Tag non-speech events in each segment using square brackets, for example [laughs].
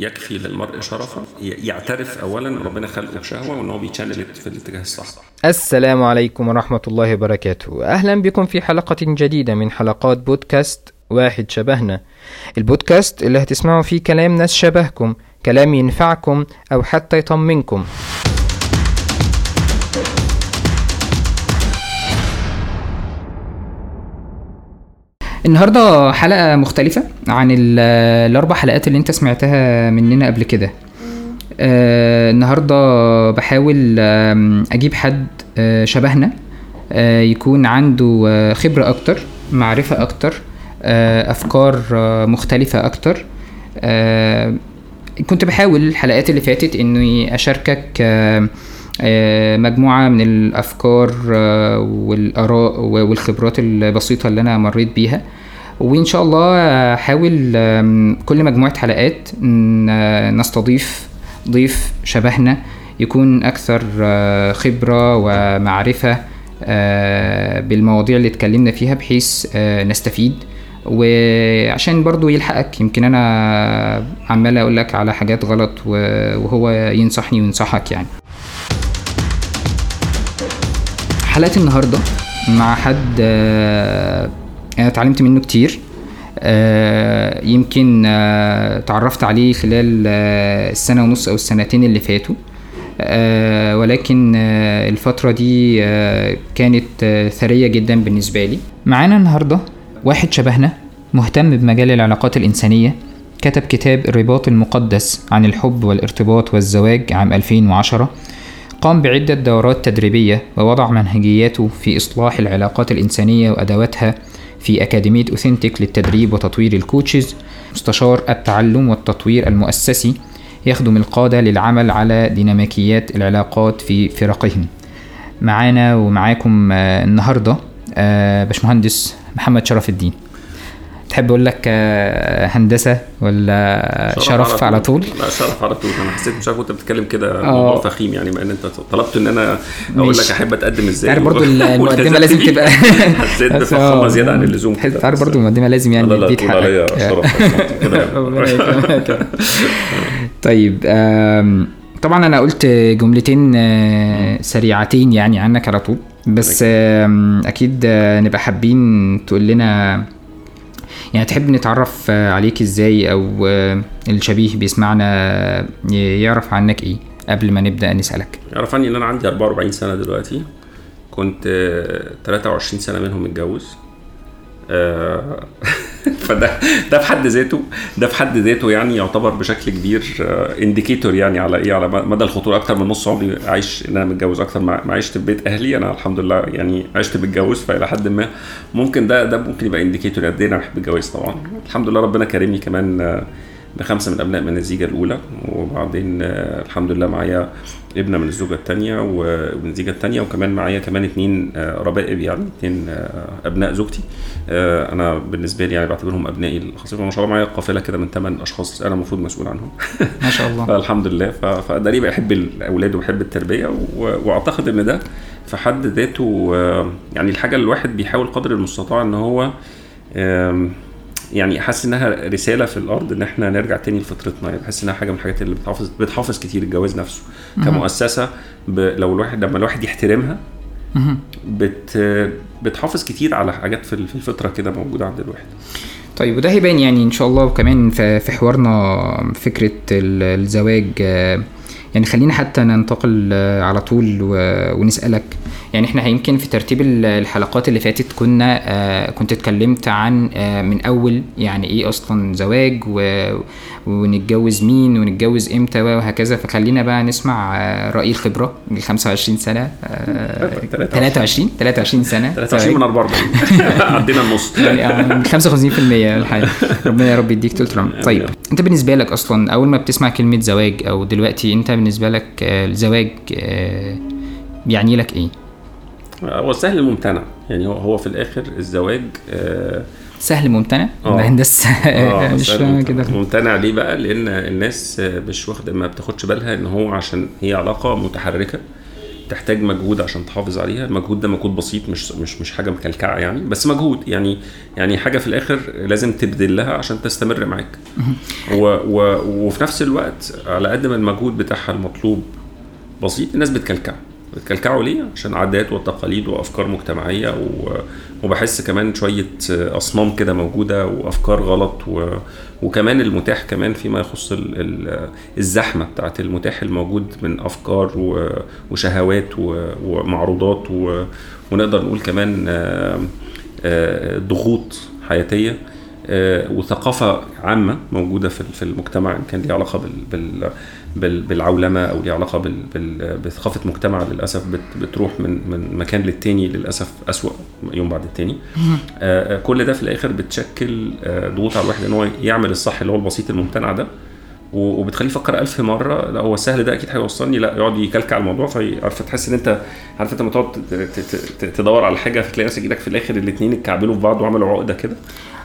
يكفي للمرء شرفا يعترف اولا ربنا خلقه بشهوه وإن هو بيتشانل في الاتجاه الصح. السلام عليكم ورحمة الله وبركاته. أهلا بكم في حلقة جديدة من حلقات بودكاست واحد شبهنا. البودكاست اللي هتسمعوا فيه كلام ناس شبهكم كلام ينفعكم أو حتى يطمنكم. النهارده حلقة مختلفة عن ال- الأربع حلقات اللي أنت سمعتها مننا قبل كده. آه النهارده بحاول آم، أجيب حد آه شبهنا آه يكون عنده آه خبرة أكتر، معرفة أكتر، آه أفكار آه مختلفة أكتر. آه كنت بحاول الحلقات اللي فاتت إني أشاركك آه آه، مجموعة من الأفكار آه، والآراء والخبرات البسيطة اللي أنا مريت بيها. وإن شاء الله أحاول آم، كل مجموعة حلقات نستضيف ضيف شبهنا يكون أكثر آه، خبرة ومعرفة آه، بالمواضيع اللي اتكلمنا فيها بحيث آه، نستفيد. وعشان برضو يلحقك يمكن أنا عمال أقول لك على حاجات غلط وهو ينصحني وينصحك يعني. حلقة النهاردة مع حد آه، أنا اتعلمت منه كتير. آه، يمكن آه، اتعرفت عليه خلال السنة ونص أو السنتين اللي فاتوا. ولكن الفترة دي كانت ثرية جدا بالنسبة لي. معانا النهاردة واحد شبهنا مهتم بمجال العلاقات الإنسانية كتب كتاب الرباط المقدس عن الحب والارتباط والزواج عام 2010 قام بعدة دورات تدريبية ووضع منهجياته في إصلاح العلاقات الإنسانية وأدواتها في أكاديمية أوثنتيك للتدريب وتطوير الكوتشز. مستشار التعلم والتطوير المؤسسي يخدم القادة للعمل على ديناميكيات العلاقات في فرقهم. معانا ومعاكم آه، النهاردة آه، باشمهندس محمد شرف الدين. تحب أقول لك آه، هندسة ولا شرف على طول لا شرف على طول أنا حسيت مش عارف وانت بتتكلم كده آه. موضوع فخيم يعني بما إن أنت طلبت إن أنا أقول. لك أحب أتقدم إزاي تعرف برضو [laughs] المقدمة لازم. تبقى [laughs] حسيت بفخامه آه، زيادة عن اللزوم. تعرف برضو المقدمة لازم يعني تقول حقك. شرف [laughs] يعني. طيب طبعا أنا قلت جملتين سريعتين يعني عنك على طول بس أكيد نبقى حابين تقول لنا يعني تحب نتعرف آه، عليك إزاي؟ أو آه، الشبيه بيسمعنا ي- يعرف عنك إيه؟ قبل ما نبدأ نسألك. يعرف عني إن أنا عندي 44 سنة دلوقتي. كنت آه، 23 سنة منهم متجوز. آه، [laughs] فده ده في حد ذاته ده في حد ذاته يعني يعتبر بشكل كبير انديكيتور يعني على إيه على مدى الخطورة. أكتر من نص عمري عايش إن أنا متجوز أكتر ما عشت في بيت أهلي. أنا الحمد لله يعني عشت متجوز فإلى حد ما ممكن ده ده ممكن يبقى انديكيتور قد إيه أنا بحب الجواز طبعا. الحمد لله ربنا كرمني كمان آه، بخمسة من ابناء من الزيجة الأولى. وبعدين آه، الحمد لله معايا ابنة من الزوجة الثانية ومن الزيجه الثانية وكمان معايا كمان اتنين آه، ربائب يعني اتنين آه، أبناء زوجتي. آه، أنا بالنسبة لي يعني بعتبرهم أبنائي الخاصين. ما شاء الله معايا قافلة كده من ثمان أشخاص أنا المفروض مسؤول عنهم. [laughs] ما شاء الله. فالحمد لله. فده ليه بحب الأولاد وبحب التربية وأعتقد إن ده في حد ذاته يعني الحاجة اللي الواحد بيحاول قدر المستطاع إن هو يعني حاسس إنها رسالة في الأرض إن إحنا نرجع تاني لفطرتنا. يعني بحس إنها حاجة من الحاجات اللي بتحافظ بتحافظ كتير الجواز نفسه. كمؤسسة ب... لو الواحد لما الواحد يحترمها. بت... بتحافظ كتير على حاجات في الفطرة كده موجودة عند الواحد. طيب وده هيبان يعني إن شاء الله وكمان في حوارنا فكرة ال- الزواج. يعني خلينا حتى ننتقل على طول ونسألك يعني إحنا يمكن في ترتيب ال- الحلقات اللي فاتت كنا آه، كنت اتكلمت عن آه، من أول يعني إيه أصلا زواج و- ونتجوز مين ونتجوز إمتى وهكذا. فخلينا بقى نسمع آه، رأي الخبرة ال 25 سنة آه، 23 23 سنة. 23 من 44 [laughs] عدينا النص. يعني آه، 55% الحقيقة ربنا يا رب يديك طول العمر. طيب أنت بالنسبة لك أصلا أول ما بتسمع كلمة زواج أو دلوقتي أنت بالنسبة لك آه، الزواج آه، يعني لك إيه؟ هو سهل الممتنع يعني هو هو في الآخر الزواج آه سهل ممتنع؟ آه. ده هندسة. [laughs] آه، [laughs] مش ممتنع. كده. ممتنع ليه بقى؟ لأن الناس آه، مش واخده ما بتاخدش بالها إن هو عشان هي علاقة متحركة تحتاج مجهود عشان تحافظ عليها. المجهود ده مجهود بسيط مش مش مش حاجة مكلكعة يعني بس مجهود. يعني يعني حاجة في الآخر لازم تبذل لها عشان تستمر معاك. و و وفي نفس الوقت على قد ما المجهود بتاعها المطلوب بسيط الناس بتكلكعه بتكلكعوا ليه عشان عادات وتقاليد وأفكار مجتمعية. وبحس كمان شوية اصنام كده موجودة وأفكار غلط و... وكمان المتاح كمان فيما يخص ال... ال... الزحمة بتاعت المتاح الموجود من أفكار و... وشهوات و... ومعروضات و... ونقدر نقول كمان آه، آه، ضغوط حياتية آه، وثقافة عامة موجودة في المجتمع إن كان ليها علاقة بال بال بالعولمة أو ليها علاقة بثقافة مجتمع للأسف بت بتروح من من مكان للتاني للأسف أسوأ يوم بعد التاني. آه، آه، كل ده في الآخر بتشكل آه، ضغوط على الواحد إن هو يعمل الصح اللي هو البسيط الممتنع ده. وبتخليه يفكر ألف مرة لا هو السهل ده أكيد هيوصلني لا يقعد يكلكع الموضوع فعارف تحس إن أنت عارف أنت لما تقعد تدور على حاجة فتلاقي نفسك إيدك في الآخر الاتنين اتكعبلوا في بعض وعملوا عقدة كده.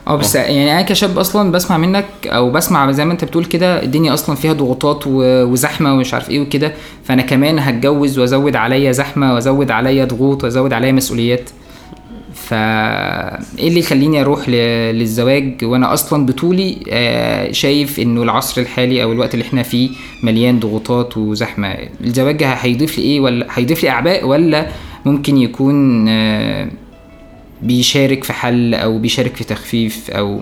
آه بس يعني أنا كشاب أصلا بسمع منك أو بسمع زي ما انت بتقول كده الدنيا أصلا فيها ضغوطات وزحمة ومش عارف إيه وكده فانا كمان هتجوز وازود عليا زحمة وازود عليا ضغوط وازود عليا مسؤوليات. فا إيه اللي يخليني أروح للزواج وأنا أصلا بطولي؟ آه، شايف انه العصر الحالي أو الوقت اللي إحنا فيه مليان ضغوطات وزحمة. الزواج هيضيف لي إيه ولا هيضيف لي اعباء ولا ممكن يكون آه، بيشارك في حل أو بيشارك في تخفيف أو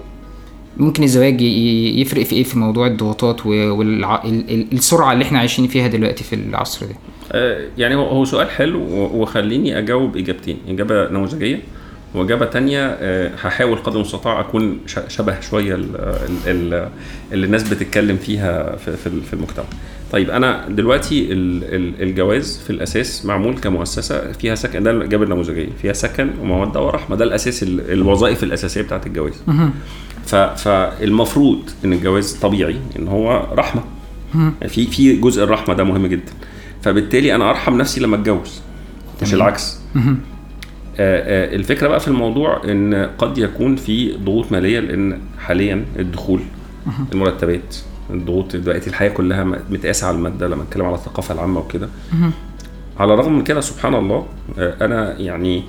ممكن الزواج يفرق في إيه في موضوع الضغوطات والسرعه اللي إحنا عايشين فيها دلوقتي في العصر ده؟ آه، يعني هو سؤال حلو وخليني أجاوب إجابتين إجابة نموذجية وإجابة تانية آه، هحاول قدر المستطاع أكون شبه شوية ال- ال- ال- اللي الناس بتتكلم فيها في المجتمع. طيب أنا دلوقتي ال- ال- الجواز في الأساس معمول كمؤسسة فيها سكن ده الاجابه النموذجية فيها سكن ومودة ورحمة ده الأساس ال- الوظائف الأساسية بتاعت الجواز. فالمفروض إن الجواز طبيعي إن هو رحمة. في في جزء الرحمة ده مهم جدا. فبالتالي أنا أرحم نفسي لما أتجوز مش العكس. الفكرة بقى في الموضوع إن قد يكون في ضغوط مالية لأن حاليا الدخول المرتبات الضغوط دلوقتي الحياة كلها متقاسه على المادة لما نتكلم على الثقافة العامة وكده. على الرغم من كده سبحان الله آه، أنا يعني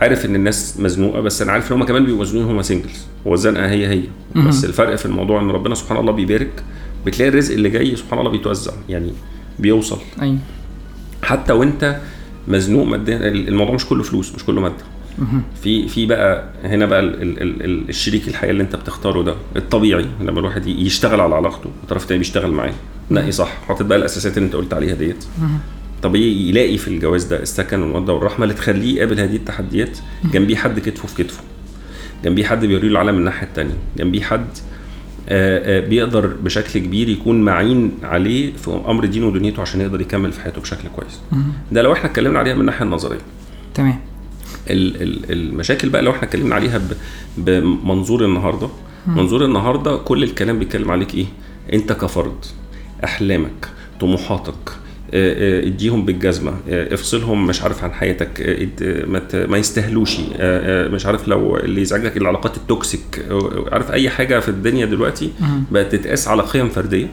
عارف إن الناس مزنوقة بس أنا عارف إن هم كمان بيبقوا مزنوقين هم سنجلز هو الزنقه هي. هي بس الفرق في الموضوع إن ربنا سبحان الله بيبارك بتلاقي الرزق اللي جاي سبحان الله بيتوزع يعني بيوصل. أيوه. حتى وأنت مزنوق ماديا الموضوع مش كله فلوس مش كله مادة. في في بقى هنا بقى ال ال ال ال الشريك الحياة اللي انت بتختاره ده الطبيعي لما الواحد يشتغل على علاقته والطرف التاني بيشتغل معاه نقي صح. حاطط بقى الاساسات اللي انت قلت عليها ديت. طبيعي يلاقي في الجواز ده السكن والموده والرحمة اللي تخليه يقابل هذه التحديات. جنبيه حد كتفه في كتفه. جنبيه حد بيوريه له العالم من الناحية التانية. جنبيه حد آه، آه، بيقدر بشكل كبير يكون معين عليه في أمر دينه ودنيته عشان يقدر يكمل في حياته بشكل كويس. ده لو إحنا اتكلمنا عليها من الناحية النظرية. تمام. المشاكل بقى لو إحنا اتكلمنا عليها بمنظور النهارده. منظور النهارده كل الكلام بيتكلم عليك إيه؟ انت كفرد احلامك طموحاتك آه، آه، اديهم بالجزمة آه، افصلهم مش عارف عن حياتك ما يستاهلوش مش عارف لو اللي يزعجك العلاقات التوكسيك عارف اي حاجة في الدنيا دلوقتي بقت تتقاس على قيم فردية.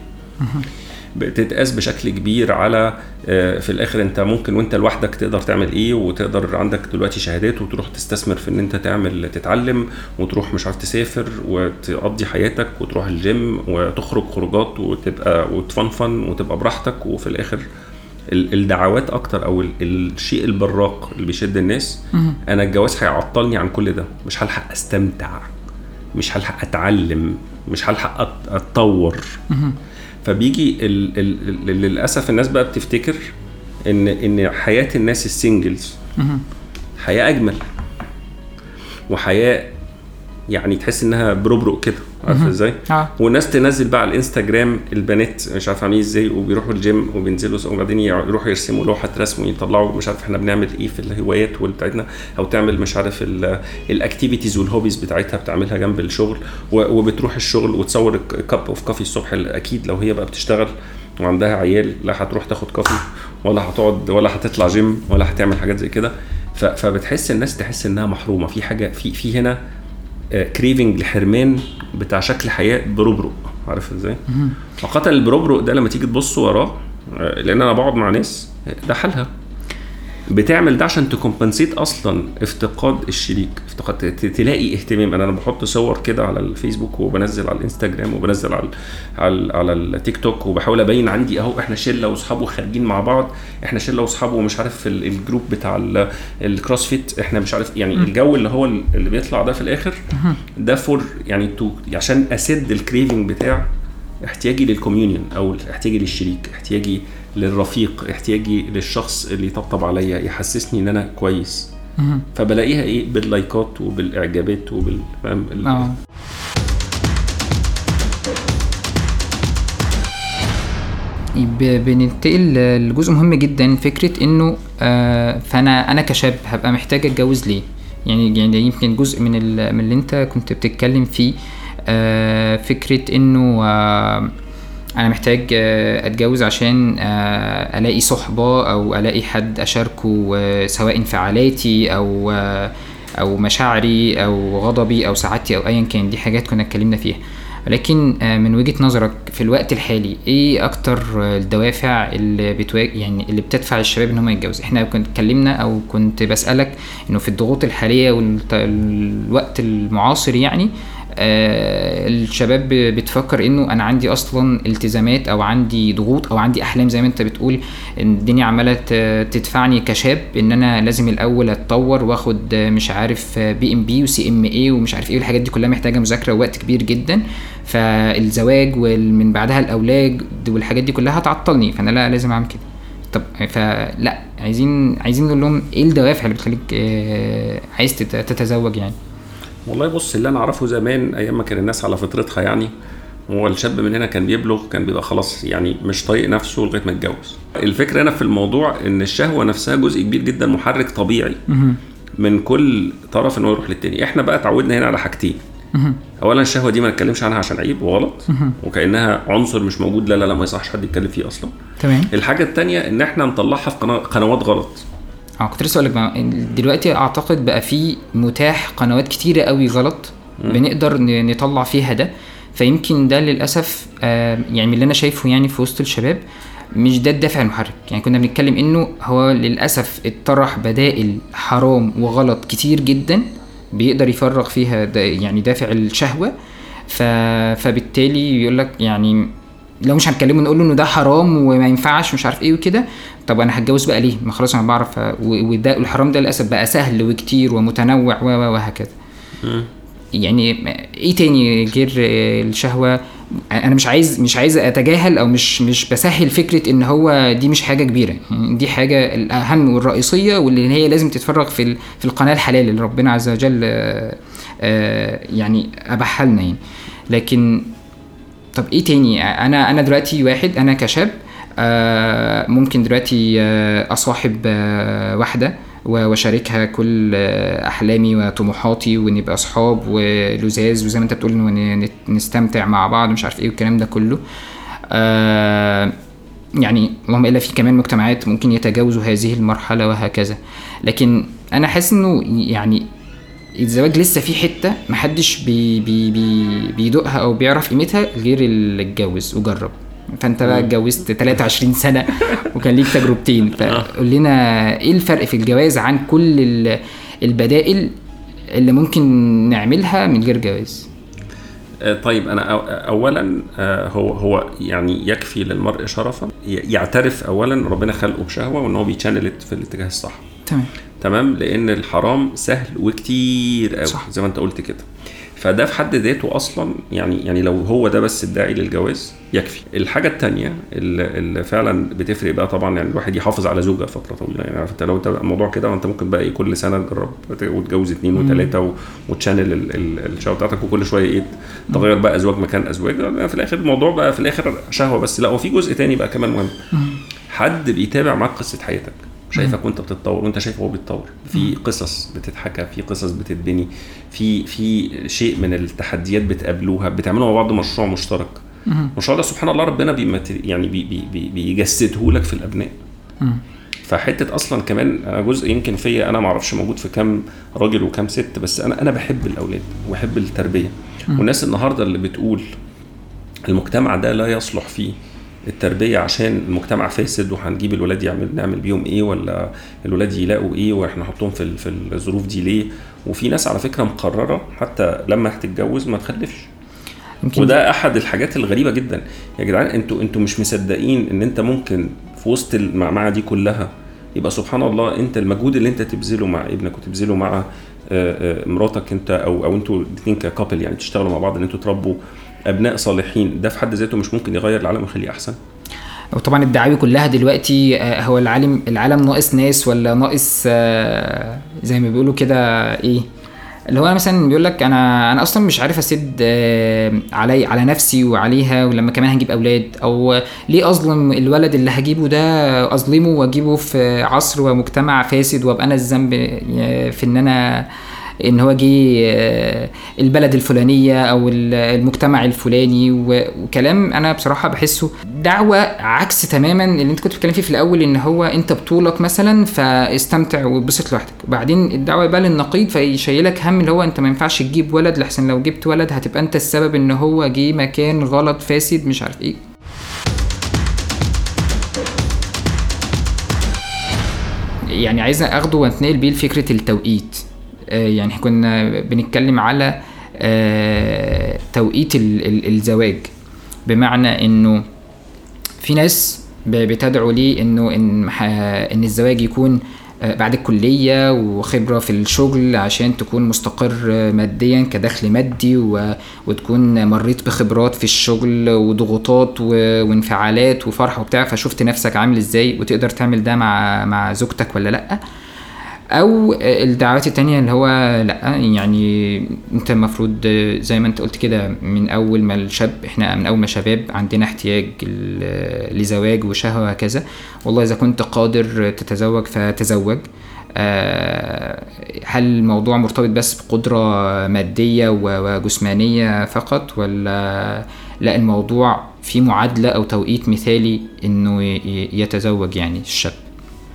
بتتقاس بشكل كبير على آه، في الآخر أنت ممكن وأنت لوحدك تقدر تعمل إيه وتقدر عندك دلوقتي شهادات وتروح تستثمر في إن أنت تعمل تتعلم وتروح مش عارف تسافر وتقضي حياتك وتروح الجيم وتخرج خروجات وتبقى وتفنفن وتبقى براحتك. وفي الآخر ال- الدعوات أكتر أو ال- الشيء البراق اللي بيشد الناس أنا الجواز هيعطلني عن كل ده. مش هلحق أستمتع مش هلحق أتعلم مش هلحق أتطور. فبيجي ال ال ال للأسف الناس بقى بتفتكر ان إن حياة الناس ال singles حياة أجمل وحياة يعني تحس إنها بربرق كده عارف إزاي؟ آه. والناس تنزل بقى على الإنستجرام البنات مش عارف عاملين إزاي وبيروحوا الجيم وبينزلوا وبعدين يروحوا يرسموا لوحة رسم ويطلعوا مش عارف إحنا بنعمل إيه في الهوايات بتاعتنا أو تعمل مش عارف ال activities وال hobbies بتاعتها بتعملها جنب الشغل وبتروح الشغل وتصور cup of coffee الصبح أكيد لو هي بقى بتشتغل وعندها عيال لا هتروح تاخد coffee ولا هتقعد ولا هتطلع جيم ولا هتعمل حاجات زي كده. فبتحس الناس تحس إنها محرومة في حاجة في في هنا craving لحرمان بتاع شكل حياة بربرق عارف إزاي؟ وقتل البربرق ده لما تيجي تبص وراه آه، لأن أنا بقعد مع ناس آه، ده حالها. بتعمل ده عشان ت compensate أصلا افتقاد الشريك افتقاد تلاقي اهتمام. أنا لما بحط صور كده على الفيسبوك وبنزل على الإنستجرام وبنزل على على, على التيك توك وبحاول أبين عندي أهو إحنا شلة وأصحابه خارجين مع بعض إحنا شلة وأصحابه ومش عارف ال group بتاع ال- ال CrossFit إحنا مش عارف يعني الجو اللي هو ال- اللي بيطلع ده في الآخر ده for يعني to عشان أسد ال craving بتاع احتياجي لل communion أو احتياجي للشريك احتياجي للرفيق احتياجي للشخص اللي يطبطب عليا يحسسني إن أنا كويس. فبلاقيها إيه؟ باللايكات وبالإعجابات وبال فاهم؟ آه. ب- بننتقل لجزء مهم جدا فكرة إنه آه فأنا أنا كشاب هبقى محتاج أتجوز ليه؟ يعني يعني يمكن جزء من من اللي أنت كنت بتتكلم فيه. آه فكرة إنه آه أنا محتاج آه، أتجوز عشان آه، ألاقي صحبة أو ألاقي حد أشاركه آه، سواء انفعالاتي أو أو مشاعري أو غضبي أو سعادتي أو ايا كان. دي حاجات كنا اتكلمنا فيها. ولكن آه، من وجهة نظرك في الوقت الحالي إيه أكتر الدوافع اللي بتواجه يعني اللي بتدفع الشباب إن هم يتجوزوا؟ إحنا كنت اتكلمنا أو كنت بسألك إنه في الضغوط الحالية والوقت المعاصر يعني آه، الشباب بتفكر إنه أنا عندي أصلا التزامات أو عندي ضغوط أو عندي أحلام زي ما أنت بتقول الدنيا عمالة تدفعني كشاب إن أنا لازم الأول أتطور وآخد مش عارف PMP و CMA ومش عارف إيه والحاجات دي كلها محتاجة مذاكرة ووقت كبير جدا. فالزواج ومن بعدها الأولاد والحاجات دي كلها هتعطلني. فأنا لا لازم أعمل كده. طب فلا عايزين عايزين نقول لهم إيه الدوافع اللي بتخليك آه، عايز تت- تتزوج يعني؟ والله بص اللي أنا أعرفه زمان أيام ما كان الناس على فطرتها يعني هو الشاب مننا كان بيبلغ كان بيبقى خلاص يعني مش طايق نفسه لغاية ما يتجوز الفكرة هنا في الموضوع إن الشهوة نفسها جزء كبير جدا محرك طبيعي من كل طرف ان هو يروح للتاني. إحنا بقى اتعودنا هنا على حاجتين. اولا الشهوة دي ما نتكلمش عنها عشان عيب وغلط وكأنها عنصر مش موجود لا لا لا ما يصحش حد يتكلم فيه أصلا. تمام. الحاجة التانية إن إحنا نطلعها في قنوات غلط. آه كنت لسه أقول لك دلوقتي أعتقد بقى في متاح قنوات كتيرة قوي غلط بنقدر نطلع فيها ده. فيمكن ده للأسف آه، يعني من اللي أنا شايفه يعني في وسط الشباب مش ده الدافع المحرك. يعني كنا بنتكلم إنه هو للأسف اتطرح بدائل حرام وغلط كتير جدا بيقدر يفرغ فيها دا يعني دافع الشهوة. ف... فبالتالي يقول لك يعني لو مش هنكلمه نقول له انه ده حرام وما ينفعش مش عارف إيه وكده طب أنا هتجوز بقى ليه؟ ما خلاص أنا بعرف وده الحرام ده للأسف بقى سهل وكتير ومتنوع و وهكذا. يعني إيه تاني غير الشهوة؟ أنا مش عايز مش عايز أتجاهل أو مش مش بسهل فكرة إن هو دي مش حاجة كبيرة. يعني دي حاجة الأهم والرئيسية واللي هي لازم تتفرغ في في القناة الحلال اللي ربنا عز وجل آه، آه، يعني اباحها لنا يعني. لكن طب إيه تاني؟ أنا أنا دلوقتي واحد أنا كشاب آه، ممكن دلوقتي آه، أصاحب آه، واحدة وأشاركها كل أحلامي وطموحاتي ونبقى أصحاب ولزاز وزي ما أنت بتقول نستمتع مع بعض مش عارف إيه والكلام ده كله. يعني اللهم إلا في كمان مجتمعات ممكن يتجاوزوا هذه المرحلة وهكذا. لكن أنا حاسس إنه يعني الزواج لسه في حتة محدش بي بي بي بيدوقها أو بيعرف قيمتها غير اللي اتجوز وجرب. فأنت بقى اتجوزت 23 سنة [laughs] وكان ليك تجربتين. فقول لنا إيه الفرق في الجواز عن كل ال- البدائل اللي ممكن نعملها من غير جواز؟ آه، طيب أنا اولا آه، هو هو يعني يكفي للمرء شرفا يعترف اولا ربنا خلقه بشهوة وإن هو بيت channelled في الاتجاه الصح. تمام. تمام؟ لأن الحرام سهل وكتير قوي صح. زي ما أنت قلت كده. فده في حد ذاته أصلا يعني يعني لو هو ده بس الداعي للجواز يكفي. الحاجة الثانية اللي, اللي فعلا بتفرق بقى طبعا يعني الواحد يحافظ على زوجة فترة طويلة. يعني انت لو أنت الموضوع كده وانت ممكن بقى إيه كل سنة تجرب وتجوز اثنين وثلاثه وتشانل ال- ال- الشهوه بتاعتك وكل شوية إيه تغير بقى أزواج مكان أزواج. في الآخر الموضوع بقى في الآخر شهوة بس. لا وفي جزء تاني بقى كمان مهم. حد بيتابع معاك قصة حياتك. شايفك وانت بتتطور وانت شايف هو بيتطور. في قصص بتتحكى في قصص بتتبني في في شيء من التحديات بتقابلوها بتعملوا مع بعض مشروع مشترك. المشروع ده سبحان الله ربنا بيمت يعني بي بي بي بيجسده لك في الأبناء. فحتة أصلا كمان أنا جزء يمكن فيا أنا ما أعرفش موجود في كام راجل وكام ست بس أنا أنا بحب الأولاد وبحب التربية. والناس النهارده اللي بتقول المجتمع ده لا يصلح فيه التربية عشان المجتمع فاسد وهنجيب الولاد يعمل نعمل بيهم إيه ولا الولاد يلاقوا إيه وإحنا نحطهم في في الظروف دي ليه؟ وفي ناس على فكرة مقررة حتى لما هتتجوز ما تخلفش. وده أحد الحاجات الغريبة جدا. يا جدعان أنتوا أنتوا مش مصدقين إن أنت ممكن في وسط المعمعة دي كلها يبقى سبحان الله أنت المجهود اللي أنت تبذله مع ابنك وتبذله مع آه، آه، مراتك أنت أو أو أنتوا الاثنين ككابل يعني تشتغلوا مع بعض إن أنتوا تربوا أبناء صالحين ده في حد ذاته مش ممكن يغير العالم ويخليه أحسن؟ وطبعا الدعاوي كلها دلوقتي آه، هو العالم العالم ناقص ناس ولا ناقص زي ما بيقولوا كده إيه؟ اللي هو مثلا بيقول لك أنا أنا أصلا مش عارف أسد آه، علي على نفسي وعليها ولما كمان هنجيب أولاد أو ليه أظلم الولد اللي هجيبه ده أظلمه وأجيبه في عصر ومجتمع فاسد وأبقى أنا الذنب آه، في إن أنا إن هو جه آه، البلد الفلانية أو المجتمع الفلاني وكلام أنا بصراحة بحسه دعوة عكس تماما اللي أنت كنت بتتكلم فيه في الأول إن هو أنت بطولك مثلا فاستمتع واتبسط لوحدك. وبعدين الدعوة بقى للنقيض فيشيلك هم اللي هو أنت ما ينفعش تجيب ولد لحسن لو جبت ولد هتبقى أنت السبب إن هو جه مكان غلط فاسد مش عارف إيه. يعني عايز أخده وأتنقل بيه لفكرة التوقيت. يعني كنا بنتكلم على آه، توقيت الزواج. بمعنى إنه في ناس بتدعو لي إنه إن إن الزواج يكون آه، بعد الكلية وخبرة في الشغل عشان تكون مستقر ماديا كدخل مادي وتكون مريت بخبرات في الشغل وضغوطات وانفعالات وفرح وبتاع. فشفت نفسك عامل إزاي وتقدر تعمل ده مع مع زوجتك ولا لأ؟ أو الدعوات التانية اللي هو لأ يعني أنت المفروض زي ما أنت قلت كده من أول ما الشاب إحنا من أول ما شباب عندنا احتياج لزواج وشهوة وهكذا. والله إذا كنت قادر تتزوج فتزوج. آه، هل الموضوع مرتبط بس بقدرة مادية وجسمانية فقط ولا لأ الموضوع في معادلة أو توقيت مثالي إنه يتزوج يعني الشاب؟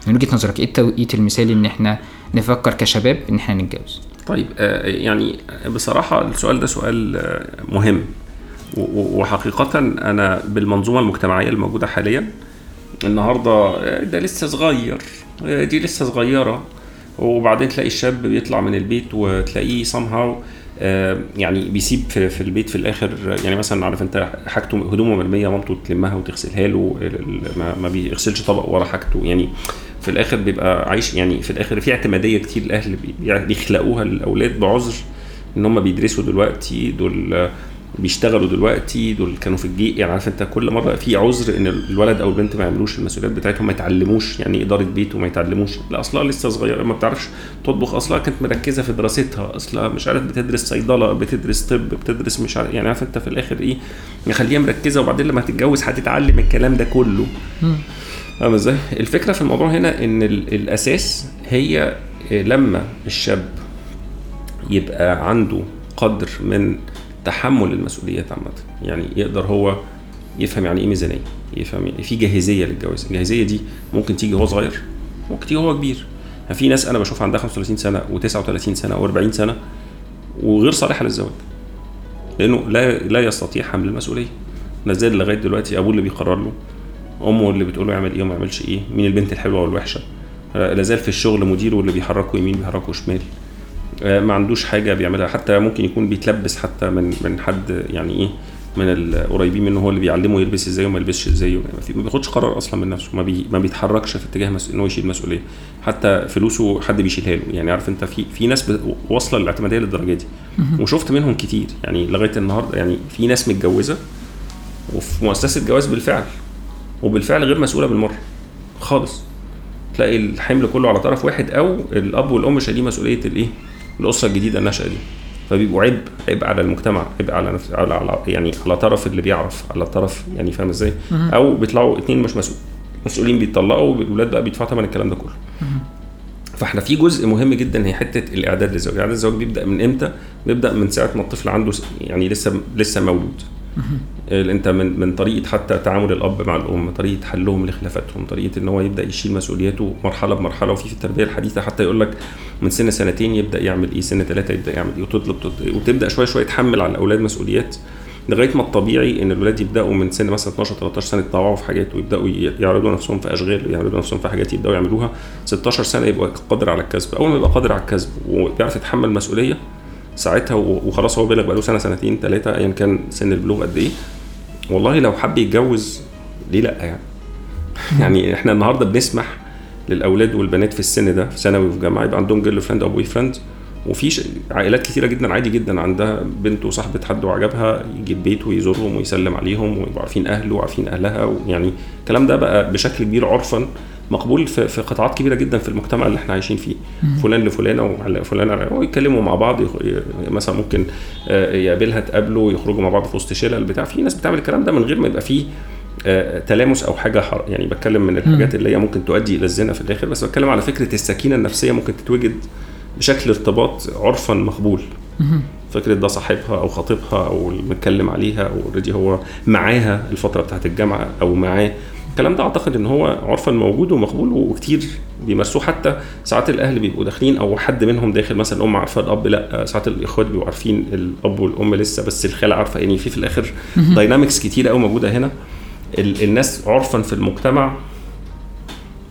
من وجهة نظرك إيه التوقيت المثالي إن إحنا نفكر كشباب إن إحنا نتجوز. طيب آه يعني بصراحة السؤال ده سؤال آه مهم. وحقيقة أنا بالمنظومة المجتمعية الموجودة حاليا النهارده آه، ده لسه صغير دي لسه صغيرة. وبعدين تلاقي الشاب بيطلع من البيت وتلاقيه somehow يعني بيسيب في, في البيت في الآخر. يعني مثلا عارف أنت حاجته هدومه مرمية مامته تلمها وتغسلها له ما بيغسلش طبق ورا حاجته. يعني في الآخر بيبقى عايش يعني في الآخر في اعتمادية كتير الأهل بيخلقوها للأولاد بعذر إن هم بيدرسوا دلوقتي دول بيشتغلوا دلوقتي دول كانوا في الجيش. يعني عارف أنت كل مره في عذر إن الولد أو البنت ما يعملوش المسؤوليات بتاعتهم ما يتعلموش. يعني إدارة بيت وما يتعلموش. لا أصلها لسه صغيرة ما بتعرفش تطبخ. أصلها كانت مركزة في دراستها. أصلها مش عارف بتدرس صيدلة بتدرس طب بتدرس مش عارف يعني عارف أنت في الآخر إيه؟ نخليها مركزة وبعدين لما هتتجوز هتتعلم الكلام ده كله. فاهم إزاي؟ الفكرة في الموضوع هنا إن الأساس هي لما الشاب يبقى عنده قدر من تحمل المسؤوليات عامة. يعني يقدر هو يفهم يعني إيه ميزانية يفهم يعني في جاهزية للجواز. الجاهزية دي ممكن تيجي وهو صغير ممكن تيجي وهو كبير. يعني في ناس أنا بشوف عندها 35 سنة و39 سنة و40 سنة وغير صالحة للزواج لأنه لا لا يستطيع حمل المسؤولية. نزل لغاية دلوقتي أبوه اللي بيقرر له أمه اللي بتقول له يعمل إيه وما يعملش إيه مين البنت الحلوة والوحشة؟ لازال في الشغل مديره اللي بيحركه يمين بيحركه شمال. آه، ما عندوش حاجة بيعملها. حتى ممكن يكون بيتلبس حتى من من حد يعني إيه من القريبين منه هو اللي بيعلمه يلبس إزاي وما يلبسش إزاي. ما بياخدش قرار أصلا من نفسه. ما, بي ما بيتحركش في اتجاه مس... إن هو يشيل مسؤولية. حتى فلوسه حد بيشيلها له. يعني عارف أنت في في ناس واصلة للاعتمادية للدرجة دي. وشفت منهم كتير. يعني لغاية النهارده يعني في ناس متجوزة وفي مؤسسة جواز بالفعل. وبالفعل غير مسؤولة بالمرة خالص. تلاقي الحمل كله على طرف واحد أو الأب والأم شايلين مسؤولية الإيه؟ الأسرة الجديدة الناشئة دي. فبيبقوا عبء عبء على المجتمع عبء على نفس على, على يعني على طرف اللي بيعرف على طرف يعني فاهم إزاي؟ أو بيطلعوا اتنين مش مسؤول مسؤولين بيطلقوا والولاد بقى بيدفعوا ثمن الكلام ده كله. فإحنا في جزء مهم جدا هي حتة الإعداد للزواج، الإعداد للزواج بيبدأ من إمتى؟ بيبدأ من ساعة ما الطفل عنده يعني لسه لسه مولود. أنت من من طريقة حتى تعامل الأب مع الأم طريقة حلهم لخلافاتهم طريقة إن هو يبدأ يشيل مسؤولياته مرحلة بمرحلة وفي في التربية الحديثة حتى يقول لك من سن سنتين يبدأ يعمل إيه سن ثلاثة يبدأ يعمل إيه وتطلب وتبدأ شوية شوية تحمل على الأولاد مسؤوليات لغاية ما الطبيعي إن الولاد يبدأوا من سن مثلا 12 13 سنة يتطوعوا في حاجات ويبدأوا يعرضوا نفسهم في أشغال يعرضوا نفسهم في حاجات يبدأوا يعملوها 16 سنة يبقى قادر على الكسب. أول ما يبقى قادر على الكسب وبيعرف يتحمل مسؤولية ساعتها وخلاص هو بلغ بقاله سنة سنتين ثلاثة ايا كان سن البلوغ قد إيه. والله لو حب يتجوز ليه لأ يعني. يعني إحنا النهارده بنسمح للأولاد والبنات في السن ده في ثانوي وفي جامعة يبقى عندهم girlfriend أو boyfriend وفي عائلات كثيره جدا عادي جدا عندها بنت وصاحبة حد وعجبها يجيب بيته ويزورهم ويسلم عليهم ويبقوا عارفين أهله وعارفين أهلها يعني الكلام ده بقى بشكل كبير عرفا. مقبول في, في قطاعات كبيرة جدا في المجتمع اللي إحنا عايشين فيه. فلان لفلانة وفلان ويتكلموا مع بعض مثلا ممكن آه، يقابلها تقابله يخرجوا مع بعض في وسط شلل بتاع في ناس بتعمل الكلام ده من غير ما يبقى فيه آه، تلامس أو حاجة حر يعني بتكلم من الحاجات اللي هي ممكن تؤدي إلى الزنا في الآخر بس بتكلم على فكرة السكينة النفسية ممكن تتوجد بشكل ارتباط عرفا مقبول. فكرة ده صاحبها أو خطيبها أو المتكلم عليها أو already هو معاها الفترة بتاعت الجامعة أو معاه. الكلام ده أعتقد إن هو عرفا موجود ومقبول وكتير بيمارسوه. حتى ساعات الأهل بيبقوا داخلين أو حد منهم داخل مثلا الأم عارفة الأب لأ ساعات الإخوات بيبقوا عارفين الأب والأم لسه بس الخالة عارفة يعني في في الآخر dynamics كتيره قوي موجودة هنا. الناس عرفا في المجتمع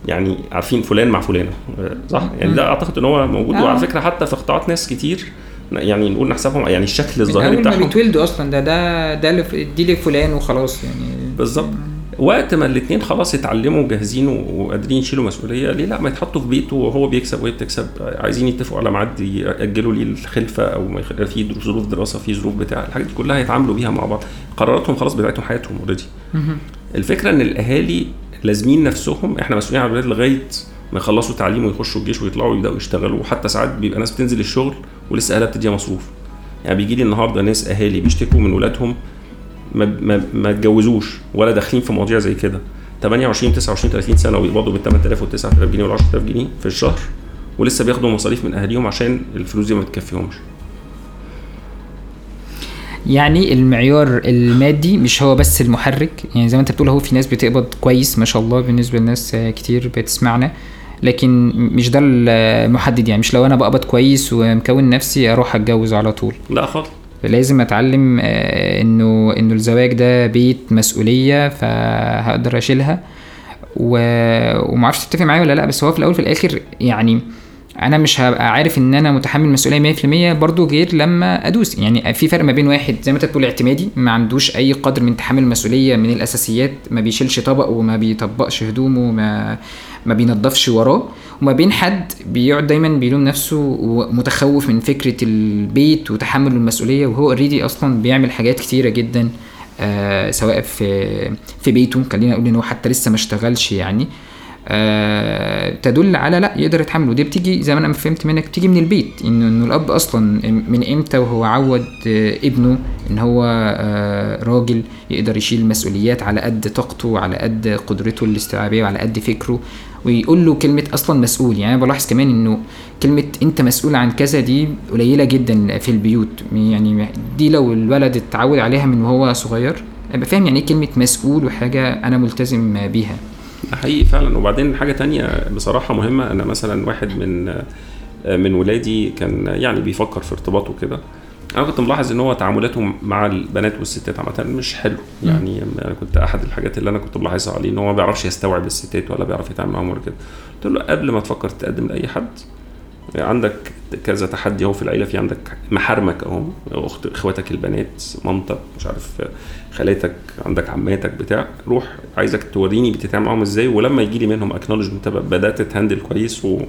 يعني عارفين فلان مع فلانة. صح؟ يعني ده أعتقد إن هو موجود. آه. وعلى فكرة حتى في قطاعات ناس كتير يعني نقول نحسبهم يعني الشكل الظاهري بتاعهم أول ما بيتولدوا أصلا ده ده ده دي لفلان وخلاص يعني. بالظبط. وقت ما الاثنين خلاص اتعلموا جاهزين وقادرين يشيلوا مسؤولية ليه لا؟ ما يتحطوا في بيته وهو بيكسب وهي بتكسب. عايزين يتفقوا على ميعاد يأجلوا لي الخلفة أو ما في ظروف دراسة في ظروف بتاع الحاجات دي كلها يتعاملوا بيها مع بعض. قراراتهم خلاص بتاعتهم حياتهم اوريدي الفكرة إن الأهالي لازمين نفسهم إحنا مسؤولين على الولاد لغاية ما يخلصوا تعليم ويخشوا الجيش ويطلعوا ويبداوا يشتغلوا. وحتى ساعات بيبقى ناس بتنزل الشغل ولسه أهلها بتديها مصروف. يعني بيجي لي النهارده ناس أهالي بيشتكوا من ولادهم ما ما, ما اتجوزوش ولا داخلين في مواضيع زي كده. 28 29 30 سنة ويقبضوا بال 8000 وال 9000 جنيه وال 10000 جنيه في الشهر ولسه بياخدوا مصاريف من أهاليهم عشان الفلوس دي ما بتكفيهمش يعني المعيار المادي مش هو بس المحرك. يعني زي ما انت بتقول هو في ناس بتقبض كويس ما شاء الله بالنسبة لناس كتير بتسمعنا لكن مش ده المحدد. يعني مش لو أنا بقبض كويس ومكون نفسي أروح أتجوز على طول. لا خالص. لازم أتعلم آه، إنه إنه الزواج ده بيت مسؤولية فهقدر أشيلها. و... ومعرفش تتفق معايا ولا لأ بس هو في الأول في الآخر يعني أنا مش هبقى عارف إن أنا متحمل مسؤولية 100% برضو غير لما أدوس. يعني في فرق ما بين واحد زي ما أنت اعتمادي ما عندوش أي قدر من تحمل المسؤوليه من الأساسيات ما بيشيلش طبق وما بيطبقش هدومه ما ما بينضفش وراه. وما بين حد بيقعد دايما بيلوم نفسه ومتخوف من فكرة البيت وتحمل المسؤولية وهو اوريدي أصلا بيعمل حاجات كتيرة جدا آه سواء في في بيته خلينا نقول إن هو حتى لسه ما اشتغلش يعني. آه تدل على لا يقدر يتحمل. ودي بتيجي زي ما أنا فهمت منك بتيجي من البيت انه انه الأب أصلا من إمتى وهو عود آه ابنه إن هو آه راجل يقدر يشيل مسؤوليات على قد طاقته على قد قدرته الاستيعابية وعلى قد فكره. ويقول له كلمة أصلا مسؤول. يعني أنا بلاحظ كمان إنه كلمة أنت مسؤول عن كذا دي قليلة جدا في البيوت. يعني دي لو الولد اتعود عليها من وهو صغير يبقى فاهم يعني إيه كلمة مسؤول وحاجة أنا ملتزم بيها. حقيقي فعلا. وبعدين حاجة تانية بصراحة مهمة. أنا مثلا واحد من من ولادي كان يعني بيفكر في ارتباطه كده. أنا كنت ملاحظ إن هو تعاملاته مع البنات والستات عامة مش حلو. يعني أنا كنت أحد الحاجات اللي أنا كنت ملاحظها عليه إن هو ما بيعرفش يستوعب الستات ولا بيعرف يتعامل معاهم ولا كده. قلت له قبل ما تفكر تقدم لأي حد عندك كذا تحدي أهو في العيلة في عندك محارمك أهو أخت إخواتك البنات مامتك مش عارف خالاتك عندك عماتك بتاع. روح عايزك توريني بتتعامل معاهم إزاي ولما يجي لي منهم اكنولجمنت بدأت تهندل كويس و...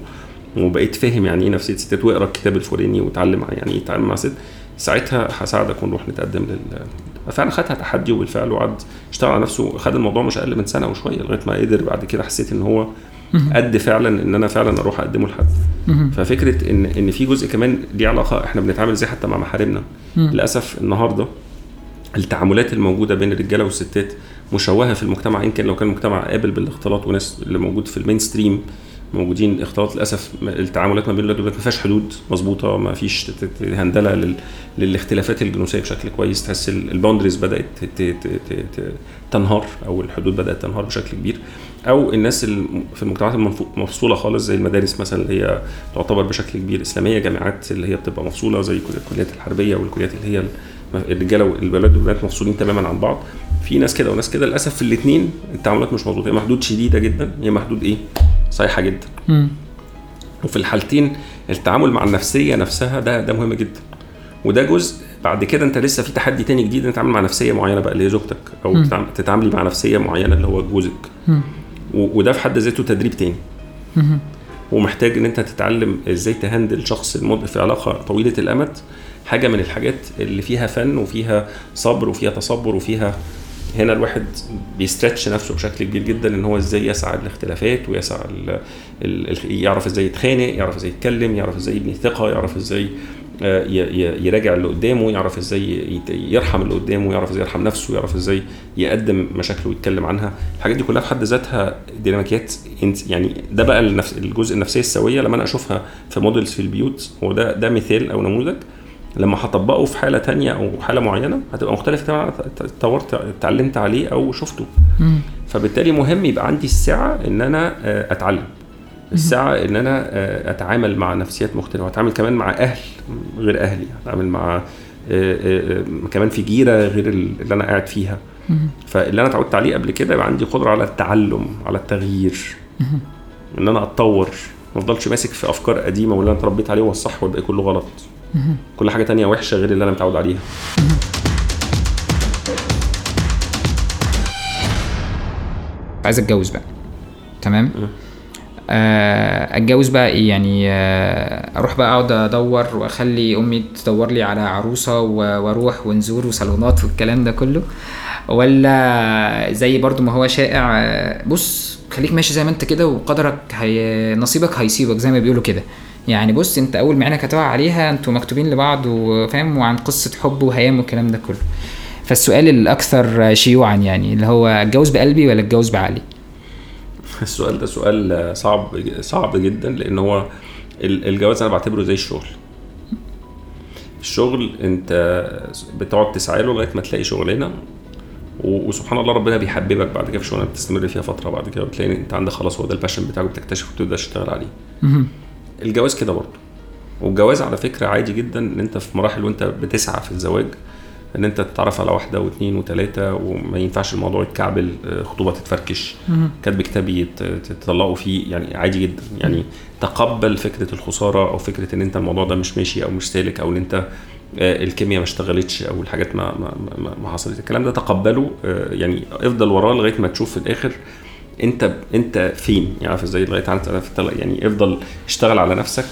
وبقيت فاهم يعني إيه نفسية ستات واقرأ الكتاب الفلاني وتعلم يعني إيه تتعامل مع ست ساعتها هساعدك ونروح نتقدم لل. فعلا خدها تحدي وبالفعل وقعد اشتغل على نفسه خد الموضوع مش أقل من سنة وشوية لغاية ما قدر بعد كده حسيت إن هو قد فعلا إن أنا فعلا أروح أقدمه لحد. ففكرة ان إن في جزء كمان ليه علاقة إحنا بنتعامل إزاي حتى مع محارمنا للأسف النهارده التعاملات الموجودة بين الرجالة والستات مشوهة في المجتمع يمكن لو كان المجتمع قابل بالاختلاط وناس اللي موجود في ال mainstream موجودين. اختلاط للأسف التعاملات ما بين الولاد والبنات ما فيهاش حدود مظبوطة ما فيش هندلة لل... للاختلافات الجنسية بشكل كويس. تحس الباوندريز بدأت تنهار أو الحدود بدأت تنهار بشكل كبير. أو الناس في المجتمعات المفصوله خالص زي المدارس مثلا اللي هي تعتبر بشكل كبير إسلامية جامعات اللي هي بتبقى مفصولة زي الكليات الحربية والكليات اللي هي الرجالة والولاد والبنات مفصولين تماما عن بعض. في ناس كده وناس كده. للأسف في الاثنين التعاملات مش مظبوطة. هي محدود شديدة جدا. هي محدود إيه؟ صحيحة جدا مم. وفي الحالتين التعامل مع النفسية نفسها ده ده مهم جدا وده جزء بعد كده أنت لسه في تحدي تاني جديد انت تتعامل مع نفسية معينة بقى اللي هي زوجتك أو مم. تتعام- تتعاملي مع نفسية معينة اللي هو جوزك وده في حد ذاته تدريب تاني مم. ومحتاج إن أنت تتعلم إزاي تهندل شخص المد في علاقة طويلة الأمد حاجة من الحاجات اللي فيها فن وفيها صبر وفيها تصبر وفيها هنا الواحد بي stretch نفسه بشكل كبير جدا إن هو إزاي يسعى الاختلافات ويسعى ال ال ال يعرف إزاي يتخانق يعرف إزاي يتكلم يعرف إزاي يبني ثقة يعرف إزاي آه، يراجع اللي قدامه يعرف إزاي يرحم اللي قدامه يعرف إزاي يرحم نفسه يعرف إزاي يقدم مشاكله ويتكلم عنها. الحاجات دي كلها في حد ذاتها ديناميكيات يعني ده بقى الجزء النفسية السوية لما أنا أشوفها في models في البيوت هو ده ده مثال أو نموذج. لما هطبقه في حالة تانية أو حالة معينة هتبقى مختلفة تماما اتطورت اتعلمت عليه أو شفته. مم. فبالتالي مهم يبقى عندي السعة إن أنا آه، أتعلم. السعة إن أنا آه، أتعامل مع نفسيات مختلفة وأتعامل كمان مع أهل غير أهلي أتعامل مع آه، كمان في جيرة غير اللي أنا قاعد فيها. فاللي أنا اتعودت عليه قبل كده يبقى عندي قدرة على التعلم على التغيير. إن أنا أتطور. ما أفضلش ماسك في أفكار قديمة واللي أنا اتربيت عليه هو الصح والباقي كله غلط. كل حاجة تانية وحشة غير اللي أنا متعود عليها. عايز أتجوز بقى. تمام؟ آه، أتجوز بقى إيه يعني آه، أروح بقى أقعد أدور وأخلي أمي تدور لي على عروسة وأروح ونزور وصالونات والكلام ده كله. ولا زي برضو ما هو شائع آه، بص خليك ماشي زي ما أنت كده وقدرك هي نصيبك هيصيبك زي ما بيقولوا كده. يعني بص انت أول ما عينك هتقع عليها أنتوا مكتوبين لبعض وفاهم وعن قصة حب وهيام والكلام ده كله. فالسؤال الأكثر شيوعا يعني اللي هو اتجوز بقلبي ولا اتجوز بعقلي؟ السؤال ده سؤال صعب صعب جدا لأن هو ال- الجواز أنا بعتبره زي الشغل. الشغل أنت بتقعد تسعى له لغاية ما تلاقي شغلانة وسبحان الله ربنا بيحببك بعد كده في شغلانة بتستمر فيها فترة بعد كده بتلاقي أنت عندك خلاص هو ده الباشن بتاعك بتكتشف وتبدا تشتغل عليه. الجواز كده برضه. والجواز على فكرة عادي جدا إن أنت في مراحل وأنت بتسعى في الزواج إن أنت تتعرف على واحدة واثنين وثلاثه وما ينفعش الموضوع يتكعبل آه، خطوبة تتفركش كاتب كتاب يت- تطلقوا فيه يعني عادي جدا. يعني تقبل فكرة الخسارة أو فكرة إن أنت الموضوع ده مش ماشي أو مش سالك أو إن أنت آه، الكيمياء ما اشتغلتش أو الحاجات ما ما ما, ما حصلت. الكلام ده تقبله آه، يعني افضل وراه لغاية ما تشوف في الآخر انت انت فين؟ يعني عارف إزاي لغاية الطلاق يعني افضل اشتغل على نفسك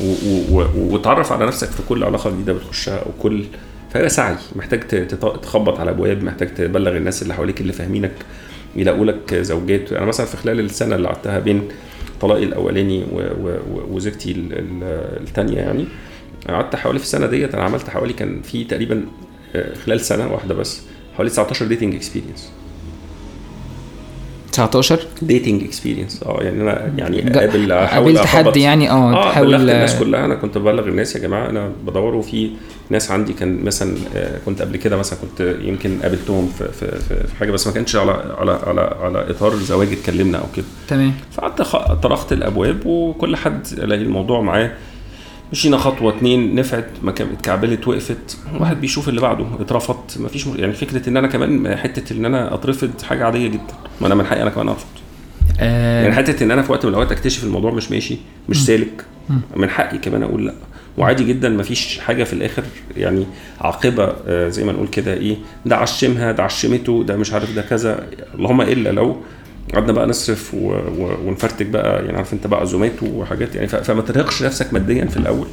و- و- و- وتعرف على نفسك في كل علاقة جديدة بتخشها أو كل فهذا سعي. محتاج تخبط على أبواب محتاج تبلغ الناس اللي حواليك اللي فاهمينك يلاقوا لك زوجات. أنا مثلا في خلال السنة اللي قعدتها بين طلاقي الأولاني وزوجتي ال- ال- الثانية يعني قعدت حوالي في السنة ديت أنا عملت حوالي كان في تقريبا آه، خلال سنة واحدة بس حوالي 19 dating experience 19 dating experience آه يعني أنا يعني أحاول قابلت حد يعني آه آه بلغت الناس كلها. أنا كنت ببلغ الناس يا جماعة أنا بدور وفي ناس عندي كان مثلا آه، كنت قبل كده مثلا كنت يمكن قابلتهم في في في في حاجة بس ما كانش على على على على إطار زواج اتكلمنا أو كده. تمام. فقعدت طرقت الأبواب وكل حد الاقي الموضوع معاه. مشينا خطوة اتنين نفعت اتكعبلت وقفت. واحد بيشوف اللي بعده اترفضت ما فيش يعني فكرة إن أنا كمان حتة إن أنا أترفض حاجة عادية جدا. ما أنا من حقي أنا كمان ارفض يعني آه حتة إن أنا في وقت من الأوقات أكتشف الموضوع مش ماشي مش سالك. من حقي كمان أقول لأ. وعادي جدا مفيش حاجة في الآخر يعني عاقبة آه، زي ما نقول كده إيه ده عشمها ده عشمته ده مش عارف ده كذا. اللهم إلا لو قعدنا بقى نصرف و... و... ونفرتك بقى يعني عارف انت بقى عزومات وحاجات يعني. ف... فما ترهقش نفسك ماديا في الأول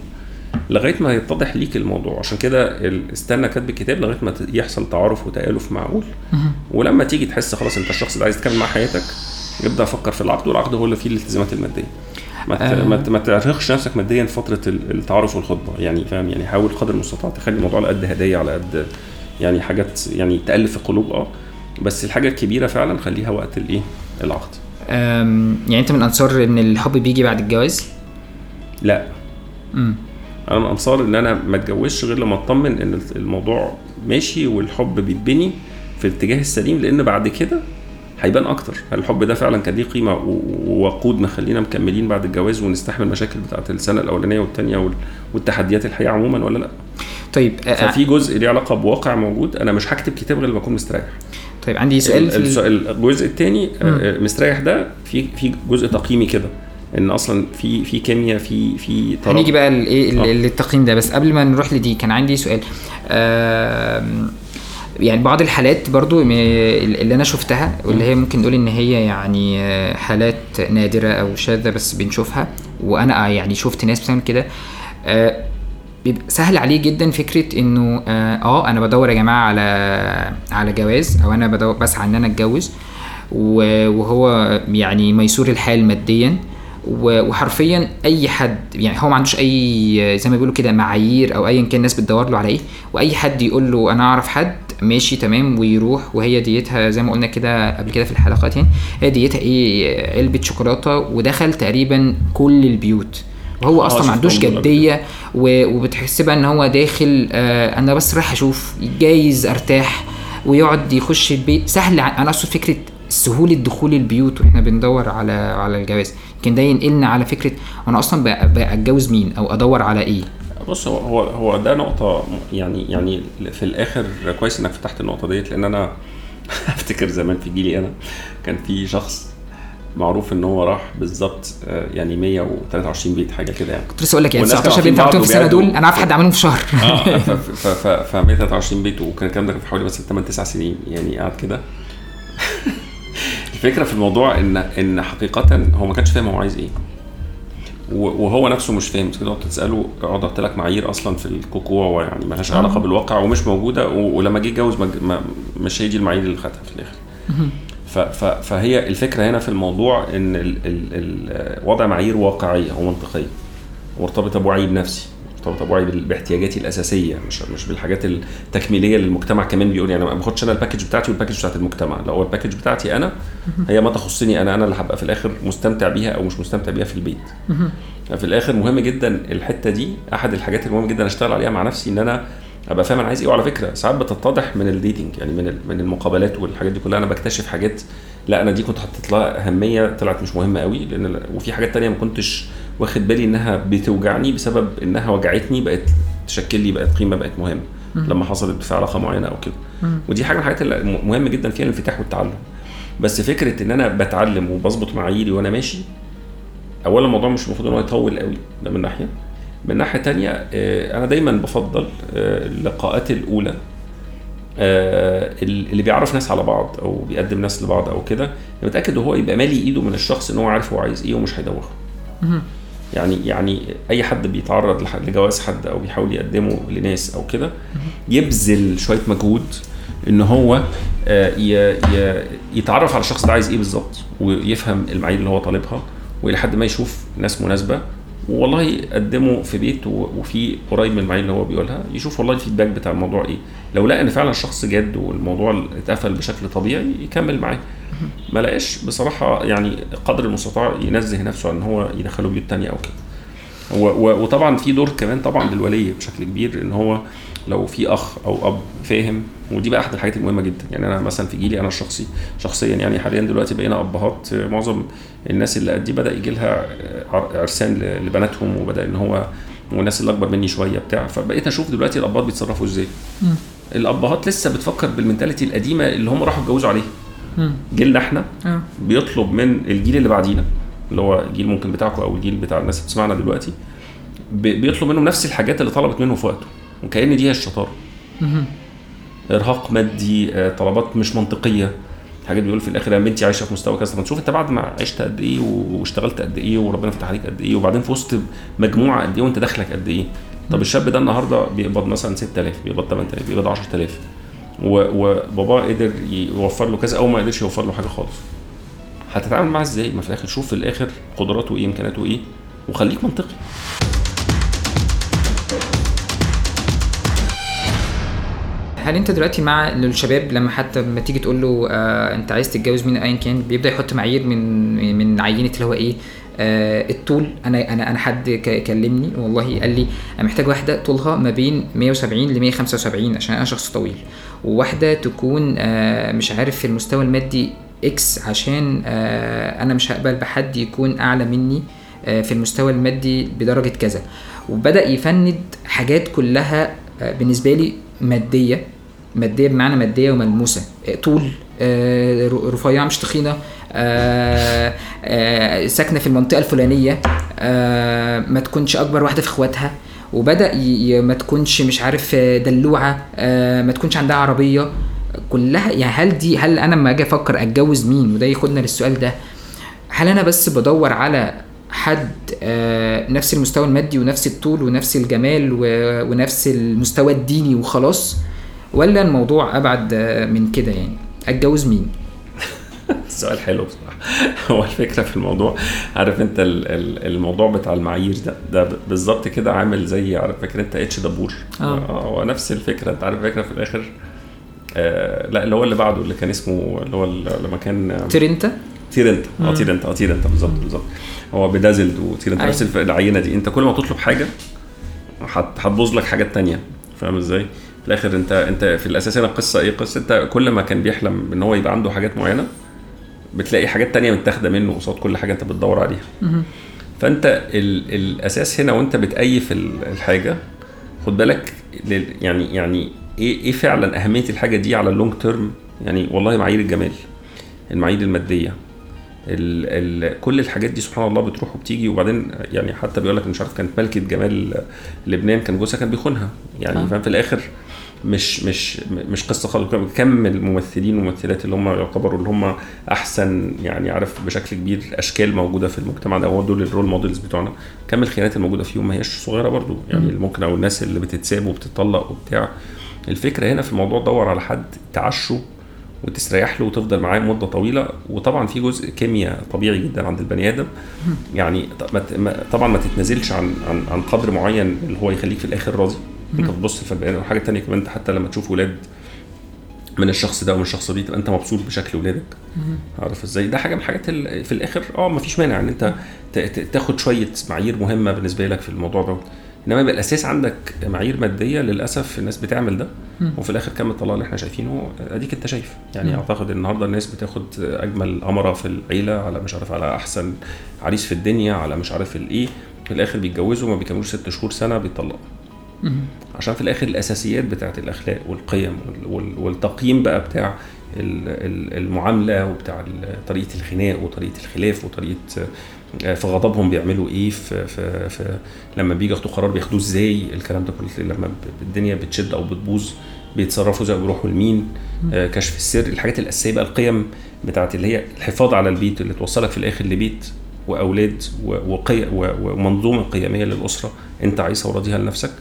لغاية ما يتضح ليك الموضوع. عشان كده ال- استنى كاتب الكتاب لغاية ما يحصل تعارف وتآلف معقول. ولما تيجي تحس خلاص انت الشخص ده عايز تكمل مع حياتك ابدا فكر في العقد والعقد هو اللي فيه الالتزامات المادية. ما آه. ما ترهقش نفسك ماديا في فترة ال- التعارف والخطبة. يعني فاهم؟ يعني حاول قدر المستطاع تخلي الموضوع على قد هدايا على قد يعني حاجات يعني تألف القلوب آه. بس الحاجة الكبيرة فعلا خليها وقت الإيه؟ العقد. يعني أنت من أنصار إن الحب بيجي بعد الجواز؟ لا. امم أنا من أنصار إن أنا ما أتجوزش غير لما أطمن إن الموضوع ماشي والحب بيتبني في الاتجاه السليم لأن بعد كده هيبان أكتر. هل الحب ده فعلا كان ليه قيمة ووقود مخلينا مكملين بعد الجواز ونستحمل المشاكل بتاعت السنة الأولانية والثانيه والتحديات الحياة عموما ولا لأ؟ طيب ففي جزء ليه علاقة بواقع موجود أنا مش هكتب كتاب غير لما أكون مستريح. طيب عندي سؤال السؤال- الجزء الثاني مستريح ده؟ في في جزء تقييمي كده إن أصلا في في كيمياء في في. هنيجي بقى الايه آه. للتقييم ده بس قبل ما نروح لدي كان عندي سؤال. يعني بعض الحالات برضو اللي أنا شفتها واللي هي ممكن نقول إن هي يعني آه، حالات نادرة أو شاذة بس بنشوفها. وأنا يعني شفت ناس بتعمل كده. آه، بيبقى سهل عليه جدا فكرة إنه آه آه، أنا بدور يا جماعة على على جواز أو أنا بدور بسعى إن أنا أتجوز وهو يعني ميسور الحال ماديا وحرفيا أي حد يعني هو ما عندوش أي زي ما بيقولوا كده معايير أو ايا كان الناس بتدور له على إيه وأي حد يقول له أنا أعرف حد ماشي تمام ويروح وهي ديتها زي ما قلنا كده قبل كده في الحلقات يعني هي ديتها إيه علبة شوكولاتة ودخل تقريبا كل البيوت. وهو آه، أصلا ما عندوش. جدية وبتحسبها إن هو داخل آه أنا بس رايح أشوف جايز أرتاح ويقعد يخش البيت. سهل أنا أقصد فكرة سهولة دخول البيوت وإحنا بندور على على الجواز. يمكن ده ينقلنا على فكرة أنا أصلا بقى, أتجوز مين أو أدور على إيه؟ بص هو هو هو ده نقطة يعني يعني في الآخر كويس إنك فتحت النقطة ديت لأن أنا [laughs] أفتكر زمان في جيلي أنا كان في شخص معروف إن هو راح بالظبط آه، يعني 123 بيت حاجة كده يعني. كنت لسه أقول لك يعني والناس 19 كانوا بنت عارفين عملتهم في السنة دول وبيعدوا. أنا عارف حد عملهم في شهر. آه ف [laughs] ف ف ف 123 بيت وكان الكلام ده كان في حوالي مثلا 8 9 سنين يعني قاعد كده. [laughs] الفكرة في الموضوع إن إن حقيقه هو ما كانش فاهم هو عايز إيه. وهو نفسه مش فاهم. كده تقعد تسأله أقعد أحط لك معايير أصلا في الكوكوع يعني مالهاش علاقة بالواقع ومش موجودة ولما جه يتجوز مش هي دي المعايير اللي خدها في الآخر. فهي الفكرة هنا في الموضوع إن ال- ال- ال- وضع معايير واقعية ومنطقيه مرتبطه بوعي بنفسي مرتبطه بوعي باحتياجاتي الأساسية مش مش بالحاجات التكميلية اللي المجتمع كمان بيقول يعني ما باخدش أنا ال package بتاعتي وال package بتاعت المجتمع. لا هو ال package بتاعتي أنا هي ما تخصني أنا أنا اللي هبقى في الآخر مستمتع بيها أو مش مستمتع بيها في البيت. في الآخر مهم جدا الحتة دي. أحد الحاجات المهم جدا أشتغل عليها مع نفسي إن أنا أبقى فاهم أنا عايز إيه. وعلى فكرة ساعات بتتضح من الديتنج يعني من من المقابلات والحاجات دي كلها. أنا بكتشف حاجات لا أنا دي كنت حطيت لها أهمية طلعت مش مهمة قوي لأن وفي حاجات تانية ما كنتش واخد بالي إنها بتوجعني بسبب إنها وجعتني بقت تشكل لي بقت قيمة بقت مهمة لما حصلت في علاقة معينة أو كده. ودي حاجة من الحاجات مهم جدا فيها الانفتاح والتعلم. بس فكرة إن أنا بتعلم وبظبط معاييري وأنا ماشي اولا الموضوع مش المفروض إن هو يطول قوي ده من ناحية. من ناحية تانية آه، أنا دايما بفضل آه، اللقاءات الأولى آه، اللي بيعرف ناس على بعض أو بيقدم ناس لبعض أو كده متأكد هو يبقى مالي إيده من الشخص إن هو عارف هو عايز إيه ومش هيدوخه. يعني يعني أي حد بيتعرض لجواز حد أو بيحاول يقدمه لناس أو كده يبذل شوية مجهود إن هو يتعرف على الشخص ده عايز إيه بالظبط ويفهم المعايير اللي هو طالبها وإلى حد ما يشوف ناس مناسبة والله يقدمه في بيت وفي قريب من المعايير اللي هو بيقولها. يشوف والله الفيدباك بتاع الموضوع إيه. لو لقى إن فعلا الشخص جاد والموضوع اتقفل بشكل طبيعي يكمل معاه. ما لقاش بصراحة يعني قدر المستطاع ينزه نفسه عن إن هو يدخله بيوت تانية أو كده. وطبعا في دور كمان طبعا للولي بشكل كبير إن هو لو في أخ أو أب فاهم ودي بقى أحد الحاجات المهمة جدا. يعني أنا مثلا في جيلي أنا الشخصي شخصيا يعني حاليا دلوقتي بقينا أبهات معظم الناس اللي قدي بدأ يجي لها عر- عرسان لبناتهم وبدأ إن هو والناس اللي اكبر مني شوية بتاع. فبقيت أشوف دلوقتي الأبهات بيتصرفوا إزاي. الأبهات لسه بتفكر بالمنتاليتي القديمة اللي هم راحوا اتجوزوا عليها. جيلنا إحنا آه. بيطلب من الجيل اللي بعدينا اللي هو الجيل ممكن بتاعكم أو الجيل بتاع الناس اللي بتسمعنا دلوقتي بي- بيطلب منهم نفس الحاجات اللي طلبت منه في وقته. وكأن دي هي الشطارة. إرهاق مادي آه، طلبات مش منطقية. حاجات بيقول في الآخر يا بنتي عايشة في مستوى كذا. تشوف انت بعد ما عشت قد إيه واشتغلت قد إيه وربنا فتح عليك قد إيه وبعدين في وسط مجموعة قد إيه وانت داخلك قد إيه. طب الشاب ده النهارده بيقبض مثلا 6000 بيقبض 8000 بيقبض 10000 و- وباباه قدر يوفر له كذا أو ما قدرش يوفر له حاجة خالص. هتتعامل معاه إزاي؟ ما في الآخر شوف في الآخر قدراته إيه إمكانياته إيه وخليك منطقي. هل انت دلوقتي مع الشباب لما حتى لما تيجي تقول له آه انت عايز تتجوز مين ايا كان بيبدأ يحط معايير من من عينة اللي هو إيه آه الطول. أنا أنا أنا حد كلمني والله قال لي أنا محتاج واحدة طولها ما بين 170 ل 175 عشان أنا شخص طويل. وواحدة تكون آه مش عارف في المستوى المادي إكس عشان آه أنا مش هقبل بحد يكون أعلى مني آه، في المستوى المادي بدرجة كذا. وبدأ يفند حاجات كلها آه، بالنسبة لي مادية. مادية بمعنى مادية وملموسة. آه، طول آه، رفيعة مش تخينة. آه، ساكنة في المنطقة الفلانية. ما تكونش أكبر واحدة في إخواتها. وبدأ ما تكونش مش عارف دلوعة. ما تكونش عندها عربية. كلها يعني هل دي هل أنا لما أجي أفكر أتجوز مين؟ وده ياخدنا للسؤال ده. هل أنا بس بدور على حد آه، نفس المستوى المادي ونفس الطول ونفس الجمال ونفس المستوى الديني وخلاص ولا الموضوع أبعد آه، من كده يعني؟ أتجوز مين؟ [laughs] سؤال حلو بصراحة. [laughs] هو الفكرة في الموضوع عارف أنت ال- ال- الموضوع بتاع المعايير ده ده بالظبط كده عامل زي عارف فاكر أنت اتش دبور. آه. هو نفس الفكرة. أنت عارف الفكرة في الآخر؟ آه لا اللي هو اللي بعده اللي كان اسمه اللي هو لما كان ترنتا؟ تيرنت آه تيرنت آه تيرنت بالظبط بالظبط هو Bedazzled وطير إنت أيوة. نفس الف- العينة دي انت كل ما تطلب حاجة هت- هتبوظ لك حاجات تانية فاهم إزاي؟ في الآخر انت انت في الأساس هنا القصة إيه؟ قصة انت كل ما كان بيحلم ان هو يبقى عنده حاجات معينة بتلاقي حاجات تانية متاخدة منه قصاد كل حاجة انت بتدور عليها. فانت ال الأساس هنا وانت بتأيف ال- الحاجة خد بالك يعني يعني إيه إيه فعلا أهمية الحاجة دي على اللونج تيرم يعني والله معايير الجمال المعايير المادية ال ال كل الحاجات دي سبحان الله بتروح وبتيجي. وبعدين يعني حتى بيقول لك مش عارف كانت ملكة جمال لبنان كان جوزها كان بيخونها. يعني آه. فاهم في الآخر مش مش مش قصة خالص. كم الممثلين والممثلات اللي هم يعتبروا اللي هم أحسن يعني عارف بشكل كبير أشكال موجودة في المجتمع ده. هو دول الرول موديلز بتوعنا. كم الخيانات الموجودة فيهم؟ ما هيش صغيرة برضو. يعني اللي ممكن أو الناس اللي بتتساب وبتطلق وبتاع. الفكرة هنا في الموضوع دور على حد تعشه وتستريح له وتفضل معاه مدة طويلة. وطبعا في جزء كيمياء طبيعي جدا عند البني آدم. يعني طبعا ما تتنازلش عن عن عن قدر معين اللي هو يخليك في الآخر راضي. أنت تبص في البني آدم. وحاجة تانية كمان أنت حتى لما تشوف ولاد من الشخص ده ومن الشخص دي تبقى أنت مبسوط بشكل ولادك. عارف إزاي؟ ده حاجة من الحاجات ال- في الآخر آه ما فيش مانع إن أنت تاخد شوية معايير مهمة بالنسبة لك في الموضوع ده إنما يبقى الأساس عندك معايير مادية للأسف الناس بتعمل ده وفي الآخر كم الطلاق اللي إحنا شايفينه أديك أنت شايف. يعني أعتقد ان النهارده الناس بتاخد أجمل أمرة في العيلة على مش عارف على أحسن عريس في الدنيا على مش عارف الايه في الآخر بيتجوزوا ما بيكملوش ست شهور سنة بيطلقوا عشان في الآخر الأساسيات بتاعت الأخلاق والقيم وال- وال- والتقييم بقى بتاع ال- ال- المعاملة وبتاع طريقة الخناق وطريقة الخلاف وطريقة في غضبهم بيعملوا إيه؟ في, في, في لما بيجي ياخدوا قرار بياخدوه إزاي؟ الكلام ده كله. لما الدنيا بتشد أو بتبوظ بيتصرفوا زي بيروحوا لمين؟ آه، كشف السر. الحاجات الأساسية بقى القيم بتاعت اللي هي الحفاظ على البيت اللي توصلك في الآخر لبيت وأولاد وقي ومنظومة قيمية للأسرة أنت عايزها وراضيها لنفسك.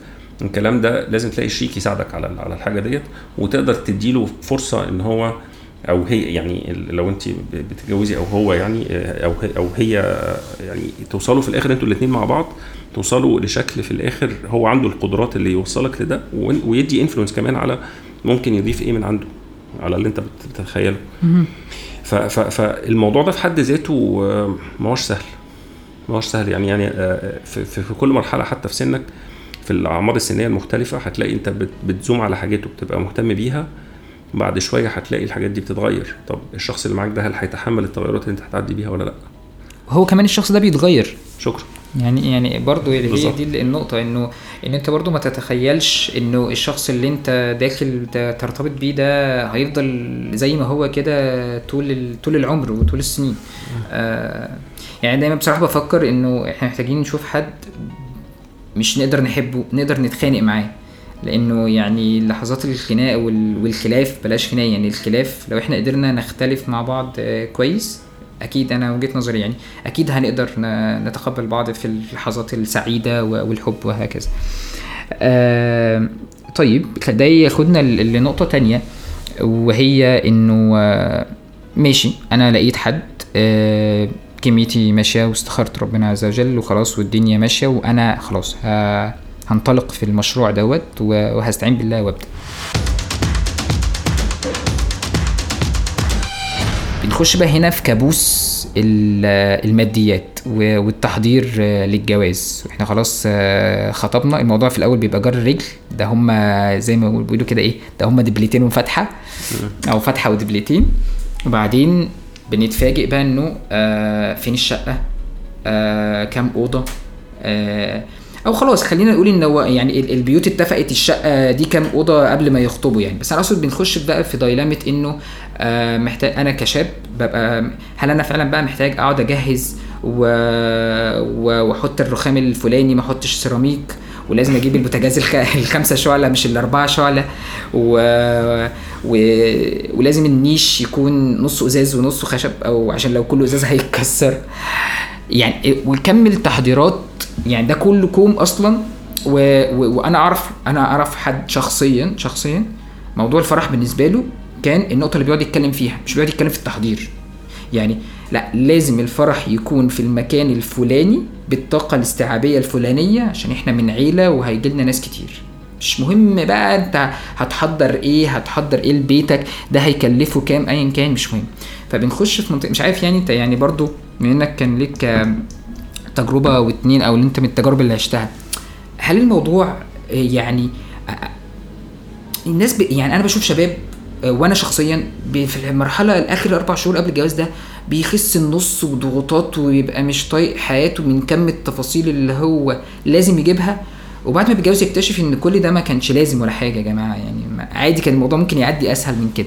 الكلام ده لازم تلاقي شريك يساعدك على على الحاجة ديت وتقدر تديله فرصة إن هو أو هي يعني لو أنت بتتجوزي أو هو يعني آه، أو هي أو هي آه، يعني توصلوا في الآخر أنتوا الاثنين مع بعض توصلوا لشكل في الآخر هو عنده القدرات اللي يوصلك لده ويدي انفلونس كمان على ممكن يضيف إيه من عنده على اللي أنت بت- بتتخيله فالموضوع ده في حد ذاته آه، ما هوش سهل ما هوش سهل. يعني يعني في, في, كل مرحلة حتى في سنك في الأعمار السنية المختلفة هتلاقي أنت بت- بتزوم على حاجات وبتبقى مهتم بيها. بعد شوية هتلاقي الحاجات دي بتتغير. طب الشخص اللي معاك ده هل هيتحمل التغيرات اللي انت هتعدي بيها ولا لأ؟ هو كمان الشخص ده بيتغير. شكرا. يعني يعني برضه هي بالظبط. دي النقطة إنه إن أنت برضه ما تتخيلش إنه الشخص اللي أنت داخل ترتبط بيه ده هيفضل زي ما هو كده طول طول العمر وطول السنين. آه يعني دايما بصراحة بفكر إنه إحنا محتاجين نشوف حد مش نقدر نحبه نقدر نتخانق معاه. لأنه يعني لحظات الخناق وال- والخلاف بلاش خناق يعني الخلاف لو إحنا قدرنا نختلف مع بعض آه، كويس أكيد أنا وجهة نظري يعني أكيد هنقدر نتقبل بعض في اللحظات السعيدة والحب وهكذا. طيب ده ياخدنا لنقطة تانية وهي إنه آه، ماشي أنا لقيت حد آه، كميتي ماشية واستخرت ربنا عز وجل وخلاص والدنيا ماشية وأنا خلاص هنطلق في المشروع دوت وهستعين بالله وابدا بنخش بقى هنا في كابوس ال- الماديات والتحضير للجواز. إحنا خلاص آه، خطبنا. الموضوع في الأول بيبقى جر رجل. ده هم زي ما بيقولوا كده إيه ده هم دبلتين وفتحة. أو فتحة ودبلتين وبعدين بنتفاجئ بقى إنه آه، فين الشقة؟ آه، كام أوضة؟ آه، أو خلاص خلينا نقول إن هو يعني ال- البيوت اتفقت الشقة دي كام أوضة قبل ما يخطبوا يعني. بس أنا اقصد بنخش بقى في دايلامة إنه آه، محتاج أنا كشاب ببقى هل أنا فعلا بقى محتاج أقعد أجهز وأحط الرخام الفلاني ما أحطش سيراميك ولازم أجيب البوتاجاز الخ... الخمسة شعلة مش الأربعة شعلة؟ و... و... ولازم النيش يكون نصه إزاز ونصه خشب أو عشان لو كله إزاز هيتكسر. يعني وكم التحضيرات يعني ده كله كوم أصلا. و... و... وأنا أعرف أنا أعرف حد شخصيا شخصيا موضوع الفرح بالنسبة له كان النقطة اللي بيقعد يتكلم فيها مش بيقعد يتكلم في التحضير. يعني لا لازم الفرح يكون في المكان الفلاني بالطاقة الاستيعابية الفلانية عشان إحنا من عيلة وهيجي لنا ناس كتير. مش مهم بقى أنت هتحضر إيه هتحضر إيه لبيتك ده هيكلفه كام ايا كان مش مهم. فبنخش في منطقه مش عارف يعني أنت يعني برضو بما إنك كان ليك تجربة واتنين أو اللي أنت من التجارب اللي عشتها هل الموضوع يعني الناس. يعني أنا بشوف شباب وأنا شخصيا في المرحلة الآخر أربع شهور قبل الجواز ده بيخس النص وضغوطات ويبقى مش طايق حياته من كم التفاصيل اللي هو لازم يجيبها وبعد ما بيتجوز يكتشف إن كل ده ما كانش لازم ولا حاجة يا جماعة يعني عادي كان الموضوع ممكن يعدي أسهل من كده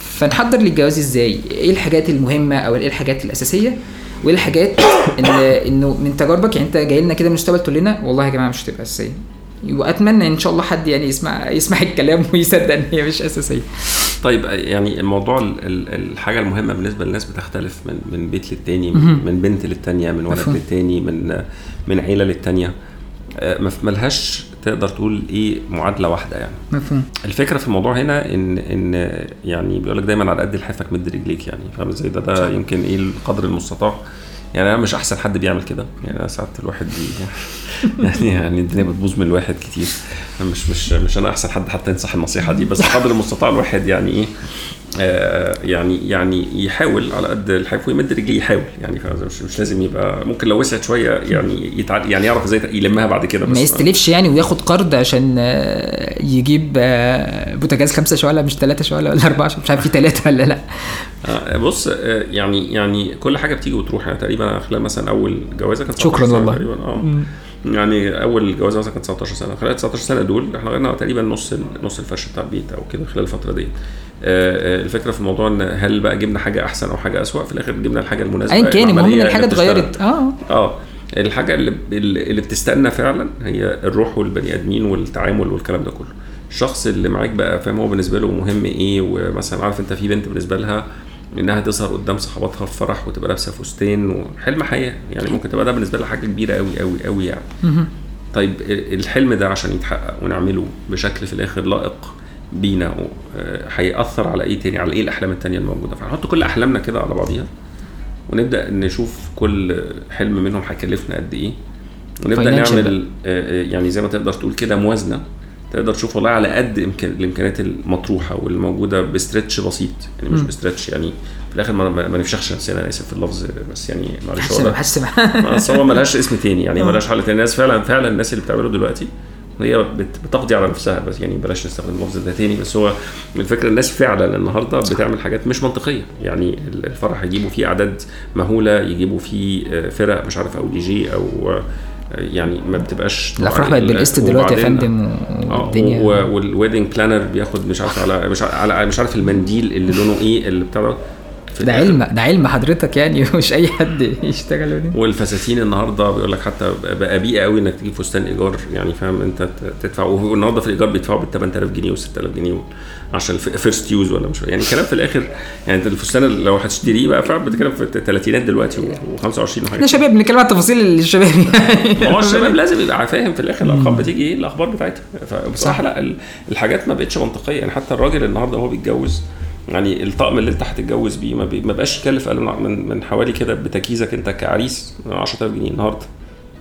فنحضر للجواز إزاي؟ إيه الحاجات المهمة أو إيه الحاجات الأساسية؟ وإيه الحاجات [coughs] اللي إنه من تجاربك؟ يعني أنت جاي لنا كده من المستقبل تقول لنا والله يا جماعة مش هتبقى أساسية. وأتمنى إن شاء الله حد يعني يسمع يسمع الكلام [laughs] ويصدق ان هي مش أساسية. طيب يعني الموضوع ال- ال- الحاجة المهمة بالنسبة للناس بتختلف من من بيت للتاني من, بنت للتانية من ولد. للتاني من من عيلة للتانية. آه، ملهاش تقدر تقول إيه معادلة واحدة يعني. مفهوم. الفكرة في الموضوع هنا إن إن يعني بيقول لك دايما على قد لحافك مد رجليك يعني فاهم إزاي؟ ده ده يمكن إيه القدر المستطاع. يعني أنا مش أحسن حد بيعمل كده. يعني أنا ساعات الواحد بي [laughs] يعني يعني الدنيا بتبوظ من الواحد كتير. مش مش مش أنا أحسن حد حتى ينصح النصيحة دي بس قدر المستطاع الواحد يعني إيه آه يعني يعني يحاول على قد الحاف ويمد رجليه يحاول. يعني؟ مش, مش لازم يبقى ممكن لو وسعت شوية يعني يتع... يعني يعرف إزاي يلمها بعد كده بس ما يستلفش يعني وياخد قرض عشان آه، يجيب آه، بوتاجاز خمسة شعلة مش ثلاثة شعلة ولا شعلة مش عارف في ثلاثة ولا لأ. آه، بص يعني يعني كل حاجة بتيجي وتروح. يعني تقريبا خلال مثلا أول جوازة كانت شكراً 19 سنة والله. تقريبا آه. يعني أول جوازة مثلا كانت 19 سنة. خلال 19 سنة دول إحنا غيرنا تقريبا نص نص الفرش بتاع البيت أو كده خلال الفترة دي آه، آه، الفكرة في الموضوع إن هل بقى جبنا حاجة أحسن أو حاجة اسوء في الآخر جبنا الحاجة المناسبة أيا كان المهم اللي بتشتغل. اتغيرت. آه. آه الحاجة اللي اللي بتستنى فعلا هي الروح والبني آدمين والتعامل والكلام ده كله. الشخص اللي معاك بقى فاهم هو بالنسبة له مهم إيه؟ ومثلا عارف أنت في بنت بالنسبة لها انها تظهر قدام صحباتها في فرح وتبقى لابسة فستان وحلم حياة. يعني ممكن تبقى ده بالنسبة لها حاجة كبيرة قوي قوي قوي يعني. طيب ال- الحلم ده عشان يتحقق ونعمله بشكل في الآخر لائق بينا آه، هيأثر على إيه تاني؟ على إيه الأحلام التانية الموجودة؟ فهنحط كل أحلامنا كده على بعضيها ونبدأ نشوف كل حلم منهم هيكلفنا قد إيه. ونبدأ نعمل آه، آه، يعني زي ما تقدر تقول كده موازنة تقدر تشوف والله على قد إمكان الإمكانيات المطروحة واللي موجودة بستريتش بسيط. يعني مش بستريتش يعني في الآخر ما, ما نفشخش نفسنا أنا آسف في اللفظ بس يعني معلش هو بس هو ملهاش اسم تاني يعني ملهاش حل تاني. الناس فعلا فعلا الناس اللي بتعمله دلوقتي هي بت- بتقضي على نفسها بس يعني بلاش نستخدم اللفظ ده تاني. بس هو الفكرة الناس فعلا النهارده بتعمل حاجات مش منطقية. يعني الفرح يجيبوا فيه أعداد مهولة يجيبوا فيه آه، فرق مش عارف أو دي جي أو آه، يعني ما بتبقاش الافراح بقت بالقسط دلوقتي يا فندم آه والدنيا. وال wedding planner بياخد مش عارف على مش عارف على مش عارف المنديل اللي لونه إيه اللي بتاع ده. علم ده علم حضرتك يعني [laughs] مش أي حد يشتغل ودي. والفساتين النهارده بيقول لك حتى بقى بيئة قوي إنك تجيب فستان إيجار يعني فاهم أنت تدفع. والنهارده في الإيجار بيدفعوا بال 8000 جنيه و 6000 جنيه عشان first use ولا مش يعني كلام في الآخر يعني الفستان لو هتشتريه بقى فعلا بتتكلم في الثلاثينات دلوقتي و25 إحنا وحاجه شباب بنتكلم عن تفاصيل الشباب يعني. ما هو الشباب [laughs] لازم يبقى فاهم في الآخر الأرقام بتيجي إيه؟ الأخبار بتاعتها. فبصراحه لا ال- الحاجات ما بقتش منطقية. يعني حتى الراجل النهارده وهو بيتجوز يعني الطقم اللي انت هتتجوز بيه ما, بقاش يكلف أقل من- من حوالي كده بتجهيزك انت كعريس 10000 جنيه النهارده.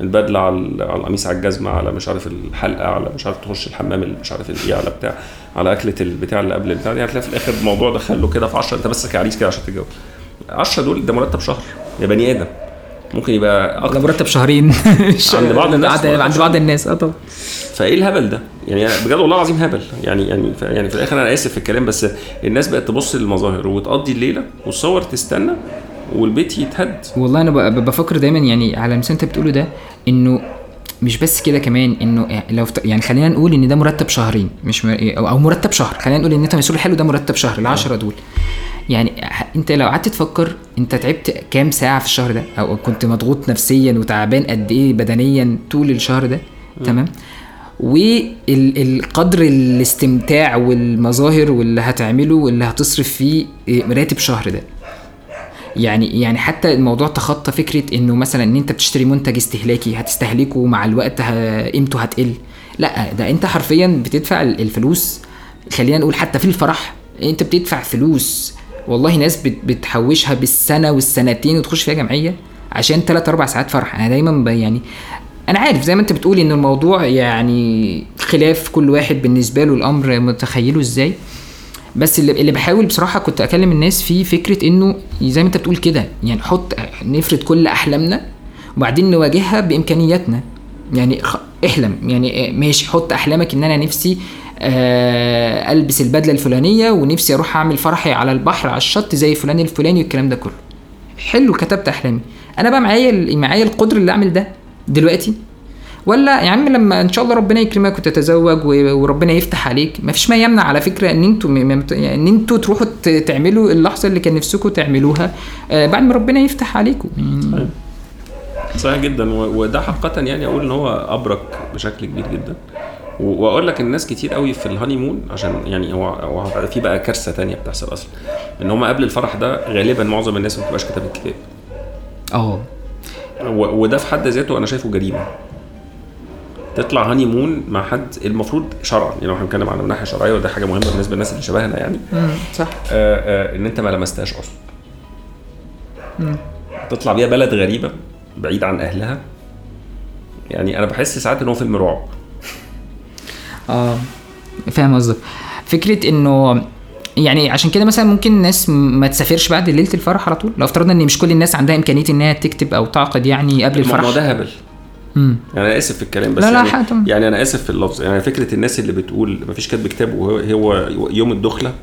البدلة على على القميص على الجزمة على مش عارف الحلقة على مش عارف تخش الحمام اللي مش عارف إيه على بتاع على أكلة البتاع اللي قبل البتاع دي. هتلاقي في الآخر الموضوع دخله كده في 10 أنت بس كعريس كده عشان تتجوز. 10 دول ده مرتب شهر. يا بني آدم. ممكن يبقى ده أكتر. مرتب شهرين. عند بعض [laughs] الناس عند بعض الناس. آه طبعا. فإيه الهبل ده؟ يعني بجد والله العظيم هبل. يعني يعني يعني في الآخر أنا آسف في الكلام بس الناس بقت تبص للمظاهر وتقضي الليلة والصور تستنى والبيت يتهد. والله أنا بفكر دايما يعني على مثال أنت بتقوله ده إنه مش بس كده كمان إنه لو يعني خلينا نقول إن ده مرتب شهرين مش م... أو مرتب شهر. خلينا نقول إن أنت مسؤول حلو ده مرتب شهر العشرة دول. يعني أنت لو قعدت تفكر أنت تعبت كام ساعة في الشهر ده؟ أو كنت مضغوط نفسيا وتعبان قد إيه بدنيا طول الشهر ده؟ تمام؟ والقدر الاستمتاع والمظاهر واللي هتعمله واللي هتصرف فيه راتب شهر ده. يعني يعني حتى الموضوع تخطى فكرة إنه مثلا إن أنت بتشتري منتج استهلاكي هتستهلكه مع الوقت قيمته هتقل. لأ ده أنت حرفيا بتدفع الفلوس. خلينا نقول حتى في الفرح أنت بتدفع فلوس. والله ناس بتحوشها بالسنة والسنتين وتخش فيها جمعية عشان 3 4 ساعات فرح. أنا دايما يعني أنا عارف زي ما أنت بتقول إن الموضوع يعني خلاف كل واحد بالنسبة له الأمر متخيله إزاي. بس اللي, اللي بحاول بصراحة كنت أكلم الناس فيه فكرة إنه زي ما أنت بتقول كده يعني حط نفرد كل أحلامنا وبعدين نواجهها بإمكانياتنا. يعني احلم يعني ماشي حط أحلامك إن أنا نفسي آه ألبس البدلة الفلانية ونفسي أروح أعمل فرحي على البحر على الشط زي فلان الفلاني والكلام ده كله. حلو كتبت أحلامي. أنا بقى معايا معايا القدرة اللي أعمل ده. دلوقتي؟ ولا يا عم لما إن شاء الله ربنا يكرمك وتتزوج وربنا يفتح عليك ما فيش ما يمنع على فكرة إن أنتوا يعني إن أنتوا تروحوا تعملوا اللحظة اللي كان نفسكم تعملوها آه، بعد ما ربنا يفتح عليكم. صحيح صحيح جدا وده حقيقة يعني أقول إن هو أبرك بشكل كبير جدا. وأقول لك الناس كتير قوي في الهاني مون عشان يعني هو في بقى كارثة تانية بتحصل أصلا. إن هم قبل الفرح ده غالبا معظم الناس ما بتبقاش كتبت كتاب آه. وده في حد ذاته أنا شايفه جريمة. تطلع هاني مون مع حد المفروض شرعا يعني لو إحنا بنتكلم عن الناحية الشرعية وده حاجة مهمة بالنسبة للناس اللي شبهنا يعني. صح. آآ آآ إن أنت ما لمستهاش أصلا. تطلع بيها بلد غريبة بعيد عن أهلها. يعني أنا بحس ساعات إن هو فيلم رعب. آه فاهم قصدك. فكرة إنه يعني عشان كده مثلا ممكن الناس ما تسافرش بعد ليلة الفرح على طول لو افترضنا إن مش كل الناس عندها إمكانية إنها تكتب أو تعقد يعني قبل الفرح الموضوع ده هبل. يعني أنا آسف في الكلام بس لا لا يعني. يعني أنا آسف في اللفظ يعني فكرة الناس اللي بتقول ما فيش كاتب كتاب وهو يوم الدخلة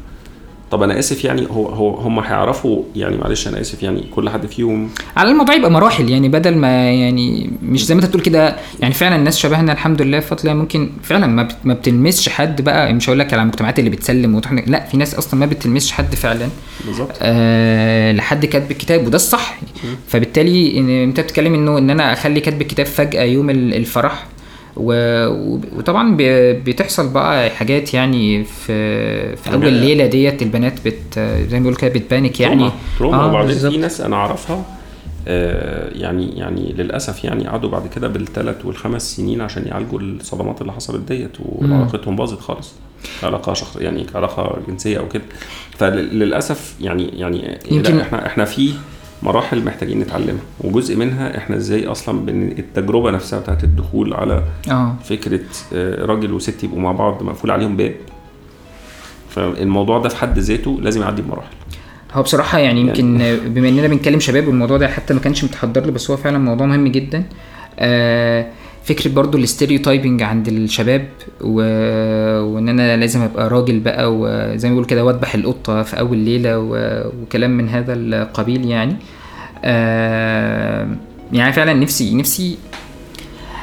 طب أنا آسف يعني هو هو هم هيعرفوا يعني معلش أنا آسف يعني كل حد فيهم. على الموضوع يبقى مراحل يعني بدل ما يعني مش زي ما أنت بتقول كده يعني فعلا الناس شبهنا الحمد لله الله ممكن فعلا ما ما بتلمسش حد بقى مش هقول لك على المجتمعات اللي بتسلم وتحن... لا في ناس أصلا ما بتلمسش حد فعلا. بالظبط. آه لحد كاتب الكتاب وده الصح. فبالتالي أنت بتتكلم إنه إن أنا أخلي كاتب الكتاب فجأة يوم الفرح وطبعا بتحصل بقى حاجات يعني في في أول ليلة ديت البنات بت زي ما بيقولوا كده بتبانك يعني. تروما آه وبعدين في ناس أنا أعرفها آه يعني يعني للأسف يعني قعدوا بعد كده بالثلاث والخمس سنين عشان يعالجوا الصدمات اللي حصلت ديت وعلاقتهم باظت خالص علاقه شخص يعني علاقه جنسية أو كده. فللأسف يعني يعني يمكن إحنا إحنا في مراحل محتاجين نتعلمها. وجزء منها إحنا إزاي أصلا التجربة نفسها بتاعت الدخول على أوه. فكرة راجل وست يبقوا مع بعض مقفول عليهم باب. فالموضوع ده في حد ذاته لازم يعدي بمراحل. هو بصراحة يعني يمكن يعني بما إننا بنتكلم شباب والموضوع ده حتى ما كانش متحضر له بس هو فعلا موضوع مهم جدا. آه فكرة برضو الاستيريوتايبنج عند الشباب و... وإن أنا لازم أبقى راجل بقى وزي ما بيقول كده وأذبح القطة في أول ليلة و... وكلام من هذا القبيل يعني. آه يعني فعلا نفسي نفسي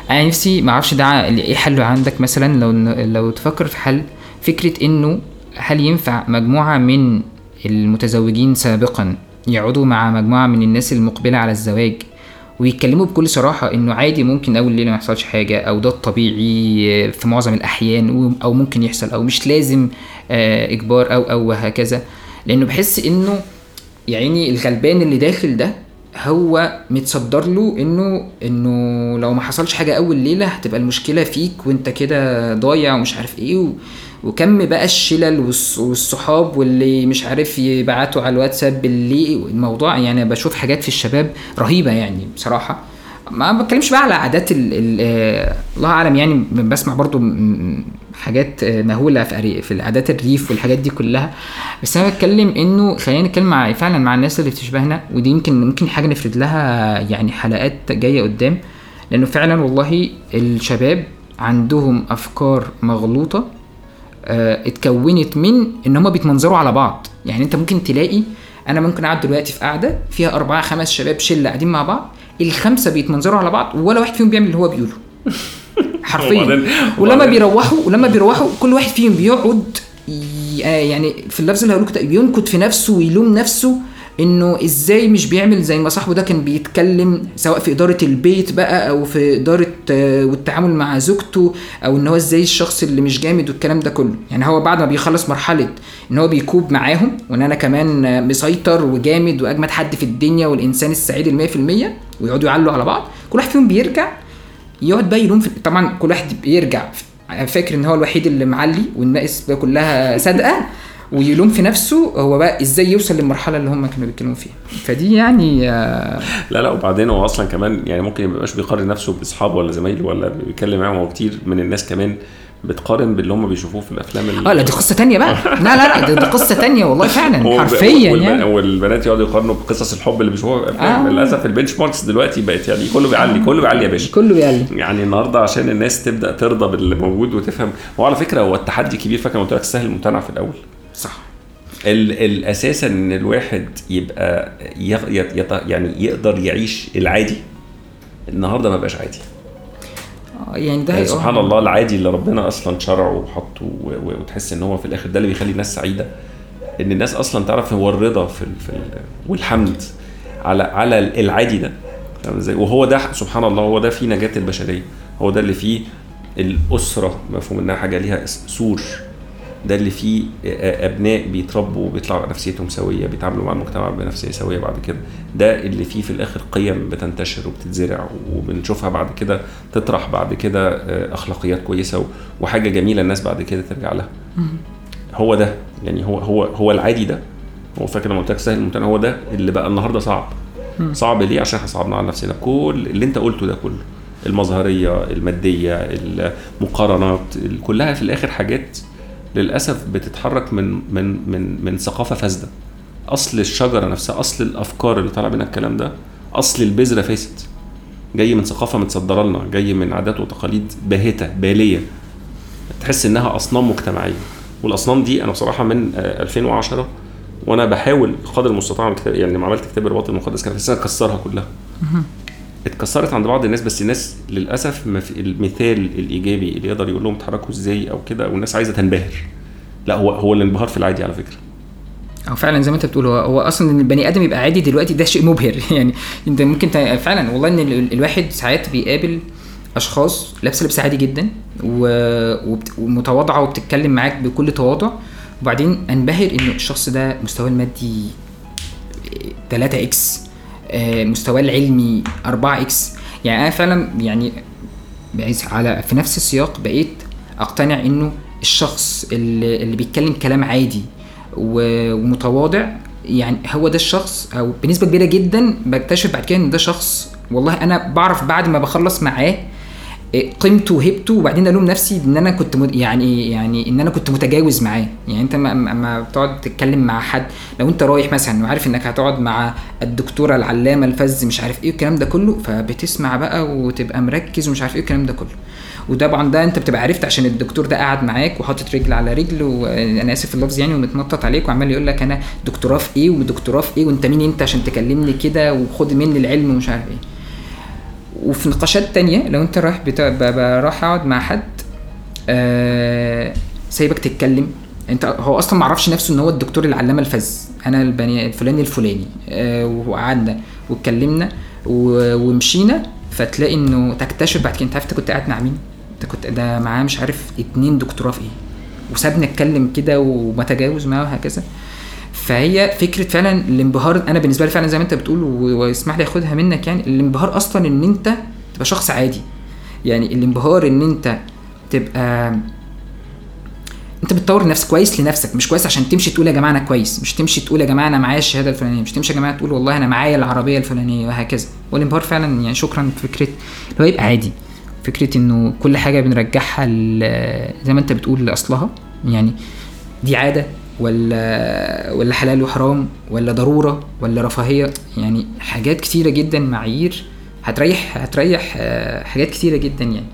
أنا نفسي ما أعرفش ده إيه حله عندك مثلا لو لو تفكر في حل. فكرة إنه هل ينفع مجموعة من المتزوجين سابقا يقعدوا مع مجموعة من الناس المقبلة على الزواج ويتكلموا بكل صراحة إنه عادي ممكن أول ليلة ما يحصلش حاجة أو ده الطبيعي في معظم الأحيان أو ممكن يحصل أو مش لازم إجبار أو أو وهكذا لأنه بحس إنه يعني الغلبان اللي داخل ده هو متصدر له انه إنه لو ما حصلش حاجة أول ليلة هتبقى المشكلة فيك وأنت كده ضايع ومش عارف إيه. وكم بقى الشلل والصحاب واللي مش عارف يبعتوا على الواتساب باللي الموضوع يعني بشوف حاجات في الشباب رهيبة يعني بصراحة. ما بتكلمش بقى على عادات ال ال الله أعلم يعني بسمع برضو حاجات مهولة في في العادات الريف والحاجات دي كلها. بس أنا بتكلم إنه خلينا نتكلم مع فعلا مع الناس اللي بتشبهنا ودي يمكن ممكن حاجة نفرد لها يعني حلقات جاية قدام. لأنه فعلا والله الشباب عندهم أفكار مغلوطة اتكونت من إن هم بيتمنظروا على بعض. يعني أنت ممكن تلاقي أنا ممكن أقعد دلوقتي في قاعدة فيها أربعة خمس شباب شلة قاعدين مع بعض الخمسة بيتمنظروا على بعض ولا واحد فيهم بيعمل اللي هو بيقوله. [laughs] حرفيا. ولما بيروحوا ولما بيروحوا كل واحد فيهم بيقعد آه يعني في اللفظ اللي هقوله بينكت في نفسه ويلوم نفسه. إنه إزاي مش بيعمل زي ما صاحبه ده كان بيتكلم سواء في إدارة البيت بقى أو في إدارة آه، والتعامل مع زوجته أو إن هو إزاي الشخص اللي مش جامد والكلام ده كله. يعني هو بعد ما بيخلص مرحلة إن هو بيكوب معاهم وإن أنا كمان آه، مسيطر وجامد وأجمد حد في الدنيا والإنسان السعيد ال 100% ويقعدوا يعلوا على بعض كل واحد فيهم بيرجع يقعد بقى يلوم في طبعا كل واحد بيرجع فاكر إن هو الوحيد اللي معلي والناس كلها صادقه ويلوم في نفسه هو بقى إزاي يوصل للمرحلة اللي هم كانوا بيتكلموا فيها. فدي يعني آه، لا لا وبعدين هو أصلا كمان يعني ممكن ما يبقاش بيقارن نفسه بأصحابه ولا زمايله ولا بيتكلم معاهم هو كتير من الناس كمان بتقارن باللي هم بيشوفوه في الأفلام ال- آه لا دي قصة تانية بقى. [laughs] لا لا لا دي, قصة تانية والله [laughs] فعلا حرفيا يعني. والبنات يقعدوا يقارنوا بقصص الحب اللي بيشوفوها في الأفلام. آه. للأسف البنش ماركس دلوقتي بقت يعني كله بيعلي كله بيعلي يا باشا. كله بيعلي. يعني النهارده عشان الناس تبدأ ترضى باللي موجود وتفهم هو على فكرة هو التحدي كبير فاكر قلت لك سهل الممتنع في الأول؟ صح ال- الاساسا إن الواحد يبقى. يعني يقدر يعيش العادي النهارده ما بقاش عادي آه، يعني ده يعني. سبحان الله العادي اللي ربنا أصلا شرعه وحطه. وتحس إن هو في الآخر ده اللي بيخلي الناس سعيدة إن الناس أصلا تعرف هو الرضا في ال... في ال... والحمد على على العادي ده إزاي وهو ده سبحان الله هو ده فيه نجاة البشرية هو ده اللي فيه الأسرة مفهوم إنها حاجة ليها سور ده اللي فيه أبناء بيتربوا وبيطلعوا نفسيتهم سوية بيتعاملوا مع المجتمع بنفسية سوية بعد كده. ده اللي فيه في الآخر قيم بتنتشر وبتتزرع وبنشوفها بعد كده تطرح بعد كده آه، أخلاقيات كويسة وحاجة جميلة الناس بعد كده ترجع لها. هو ده يعني هو هو هو العادي ده. هو فاكر لما قلت لك سهل الممتنع هو ده اللي بقى النهارده صعب. صعب ليه؟ عشان إحنا صعبنا على نفسنا. كل اللي انت قلته ده كله المظهرية المادية المقارنات ال- كلها في الآخر حاجات للأسف بتتحرك من من من من ثقافة فاسدة. أصل الشجرة نفسها أصل الأفكار اللي طالع منها الكلام ده أصل البذرة فاسد. جاي من ثقافة متصدرة لنا جاي من عادات وتقاليد باهتة بالية. تحس إنها أصنام مجتمعية. والأصنام دي أنا بصراحة من آه، 2010 وأنا بحاول قدر المستطاع يعني لما عملت كتاب الوطن المقدس كان في اكسرها كلها. اتكسرت عند بعض الناس بس الناس للأسف ما في المثال الإيجابي اللي يقدر يقول لهم اتحركوا إزاي أو كده والناس عايزة تنبهر. لا هو هو الانبهار في العادي على فكرة. أو فعلا زي ما أنت بتقول هو, أصلا إن البني آدم يبقى عادي دلوقتي ده شيء مبهر. [laughs] يعني أنت ممكن فعلا والله إن ال- الواحد ساعات بيقابل أشخاص لابسة لبس عادي جدا ومتواضعة وبتتكلم معاك بكل تواضع وبعدين أنبهر ان الشخص ده مستواه المادي 3 X. مستواه العلمي 4 X. يعني أنا فعلا يعني على في نفس السياق بقيت أقتنع إنه الشخص اللي, اللي بيتكلم كلام عادي ومتواضع يعني هو ده الشخص أو بنسبة كبيرة جدا بكتشف بعد كده إن ده شخص والله أنا بعرف بعد ما بخلص معاه قيمته وهيبته وبعدين الوم نفسي إن أنا كنت يعني يعني إن أنا كنت متجاوز معاه. يعني أنت ما- بتقعد تتكلم مع حد. لو أنت رايح مثلا وعارف إنك هتقعد مع الدكتورة العلامة الفز مش عارف إيه الكلام ده كله فبتسمع بقى وتبقى مركز ومش عارف إيه الكلام ده كله. وطبعا ده أنت بتبقى عرفت عشان الدكتور ده قاعد معاك وحاطط رجل على رجل وأنا آسف اللفظ يعني ومتنطط عليك وعمال يقول لك أنا دكتوراه في إيه ودكتوراه في إيه وأنت مين أنت عشان تكلمني كده وخد مني العلم ومش عارف إيه. وفي نقاشات تانية لو انت رايح رايح اقعد مع حد آه... سايبك تتكلم. انت هو أصلا ما عرفش نفسه إن هو الدكتور العلامه الفز. أنا البني الفلاني الفلاني. آه وقعدنا واتكلمنا. ومشينا. فتلاقي إنه تكتشف بعد كده أنت عارف أنت كنت قاعد مع مين؟ أنت كنت ده معاه مش عارف اتنين دكتوراه في إيه. وسابني اتكلم كده وما تجاوز معاه وهكذا. فهي فكرة فعلا الانبهار أنا بالنسبة لي فعلا زي ما أنت بتقول واسمح لي آخدها منك يعني الانبهار أصلا إن أنت تبقى شخص عادي. يعني الانبهار إن أنت تبقى أنت بتطور نفسك كويس لنفسك مش كويس عشان تمشي تقول يا جماعة أنا كويس مش تمشي تقول يا جماعة أنا معايا الشهادة الفلانية مش تمشي يا جماعة تقول والله أنا معايا العربية الفلانية وهكذا. والانبهار فعلا يعني شكرا فكرة اللي هو يبقى عادي. فكرة إنه كل حاجة بنرجعها زي ما أنت بتقول لأصلها. يعني دي عادة. ولا ولا حلال وحرام ولا ضرورة ولا رفاهية. يعني حاجات كتيرة جدا معايير. هتريح هتريح آه، حاجات كتيرة جدا يعني.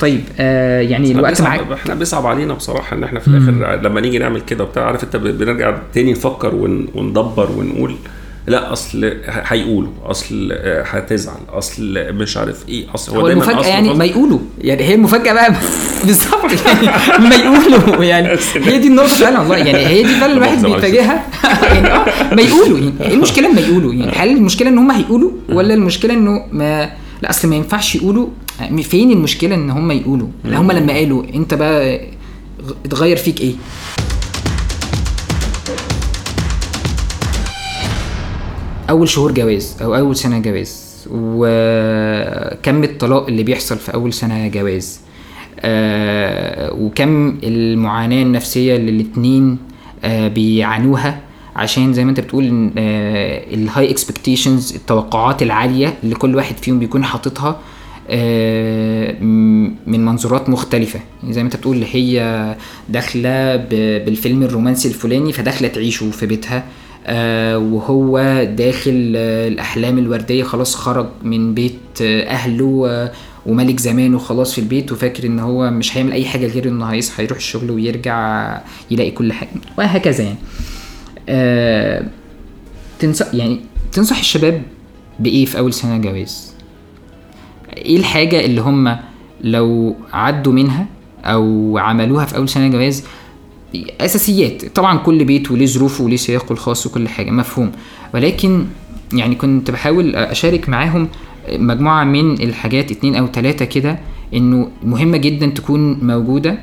طيب آه يعني الوقت معاك. إحنا بيصعب علينا بصراحة إن إحنا في الآخر لما نيجي نعمل كده وبتاع عارف أنت بنرجع تاني نفكر ون... وندبر ونقول لا أصل هيقولوا أصل هتزعل أصل مش عارف إيه أصل هو دايما المفاجأة يعني. ما يقولوا. يعني هي المفاجأة بقى [laughs] بالظبط يعني ما يقولوا. يعني [laughs] هي دي النقطة فعلا والله. يعني هي دي فعلا الواحد. [laughs] بيتجاهها. يعني آه ما يقولوا. يعني إيه المشكلة ما يقولوا؟ يعني هل المشكلة إن هم هيقولوا ولا المشكلة إنه ما لا أصل ما ينفعش يقولوا. فين المشكلة إن هم يقولوا؟ هم لما قالوا أنت بقى اتغير فيك إيه؟ أول شهور جواز أو أول سنة جواز وكم الطلاق اللي بيحصل في أول سنة جواز. آه وكم المعاناة النفسية اللي الاتنين آه بيعانوها. عشان زي ما انت بتقول آه ال high expectations التوقعات العالية اللي كل واحد فيهم بيكون حاططها من منظورات مختلفة. يعني زي ما انت بتقول هي داخلة بالفيلم الرومانسي الفلاني فداخلة تعيشه في بيتها. وهو داخل آه، الأحلام الوردية خلاص خرج من بيت آه، أهله آه، وملك زمانه خلاص في البيت وفاكر إن هو مش هيعمل أي حاجة غير إنه هيصحى يروح الشغل ويرجع يلاقي كل حاجة وهكذا يعني آه، تنصح يعني تنصح الشباب بإيه في أول سنة جواز؟ إيه الحاجة اللي هم لو عدوا منها أو عملوها في أول سنة جواز أساسيات. طبعا كل بيت وليه ظروفه وليه سياقه الخاص وكل حاجة مفهوم. ولكن يعني كنت بحاول أشارك معاهم مجموعة من الحاجات اتنين أو تلاتة كده إنه مهمة جدا تكون موجودة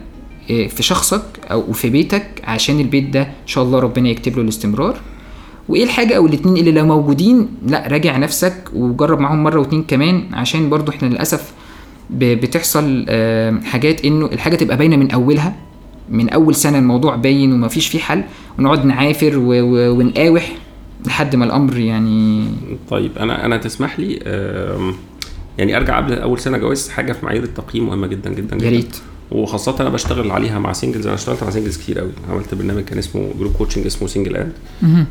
إيه، في شخصك أو في بيتك عشان البيت ده إن شاء الله ربنا يكتب له الاستمرار. وإيه الحاجة أو الاتنين اللي لو موجودين لأ راجع نفسك وجرب معاهم مرة واتنين كمان عشان برضو إحنا للأسف بتحصل آه، حاجات إنه الحاجة تبقى باينة من أولها. من أول سنة الموضوع باين ومفيش فيه حل ونقعد نعافر و- و- ونقاوح لحد ما الأمر يعني طيب أنا أنا تسمح لي يعني أرجع قبل أول سنة جواز حاجة في معايير التقييم مهمة جدا جدا يا جدا ريت. وخاصة أنا بشتغل عليها مع singles أنا اشتغلت مع singles كتير قوي عملت برنامج كان اسمه group coaching اسمه single أد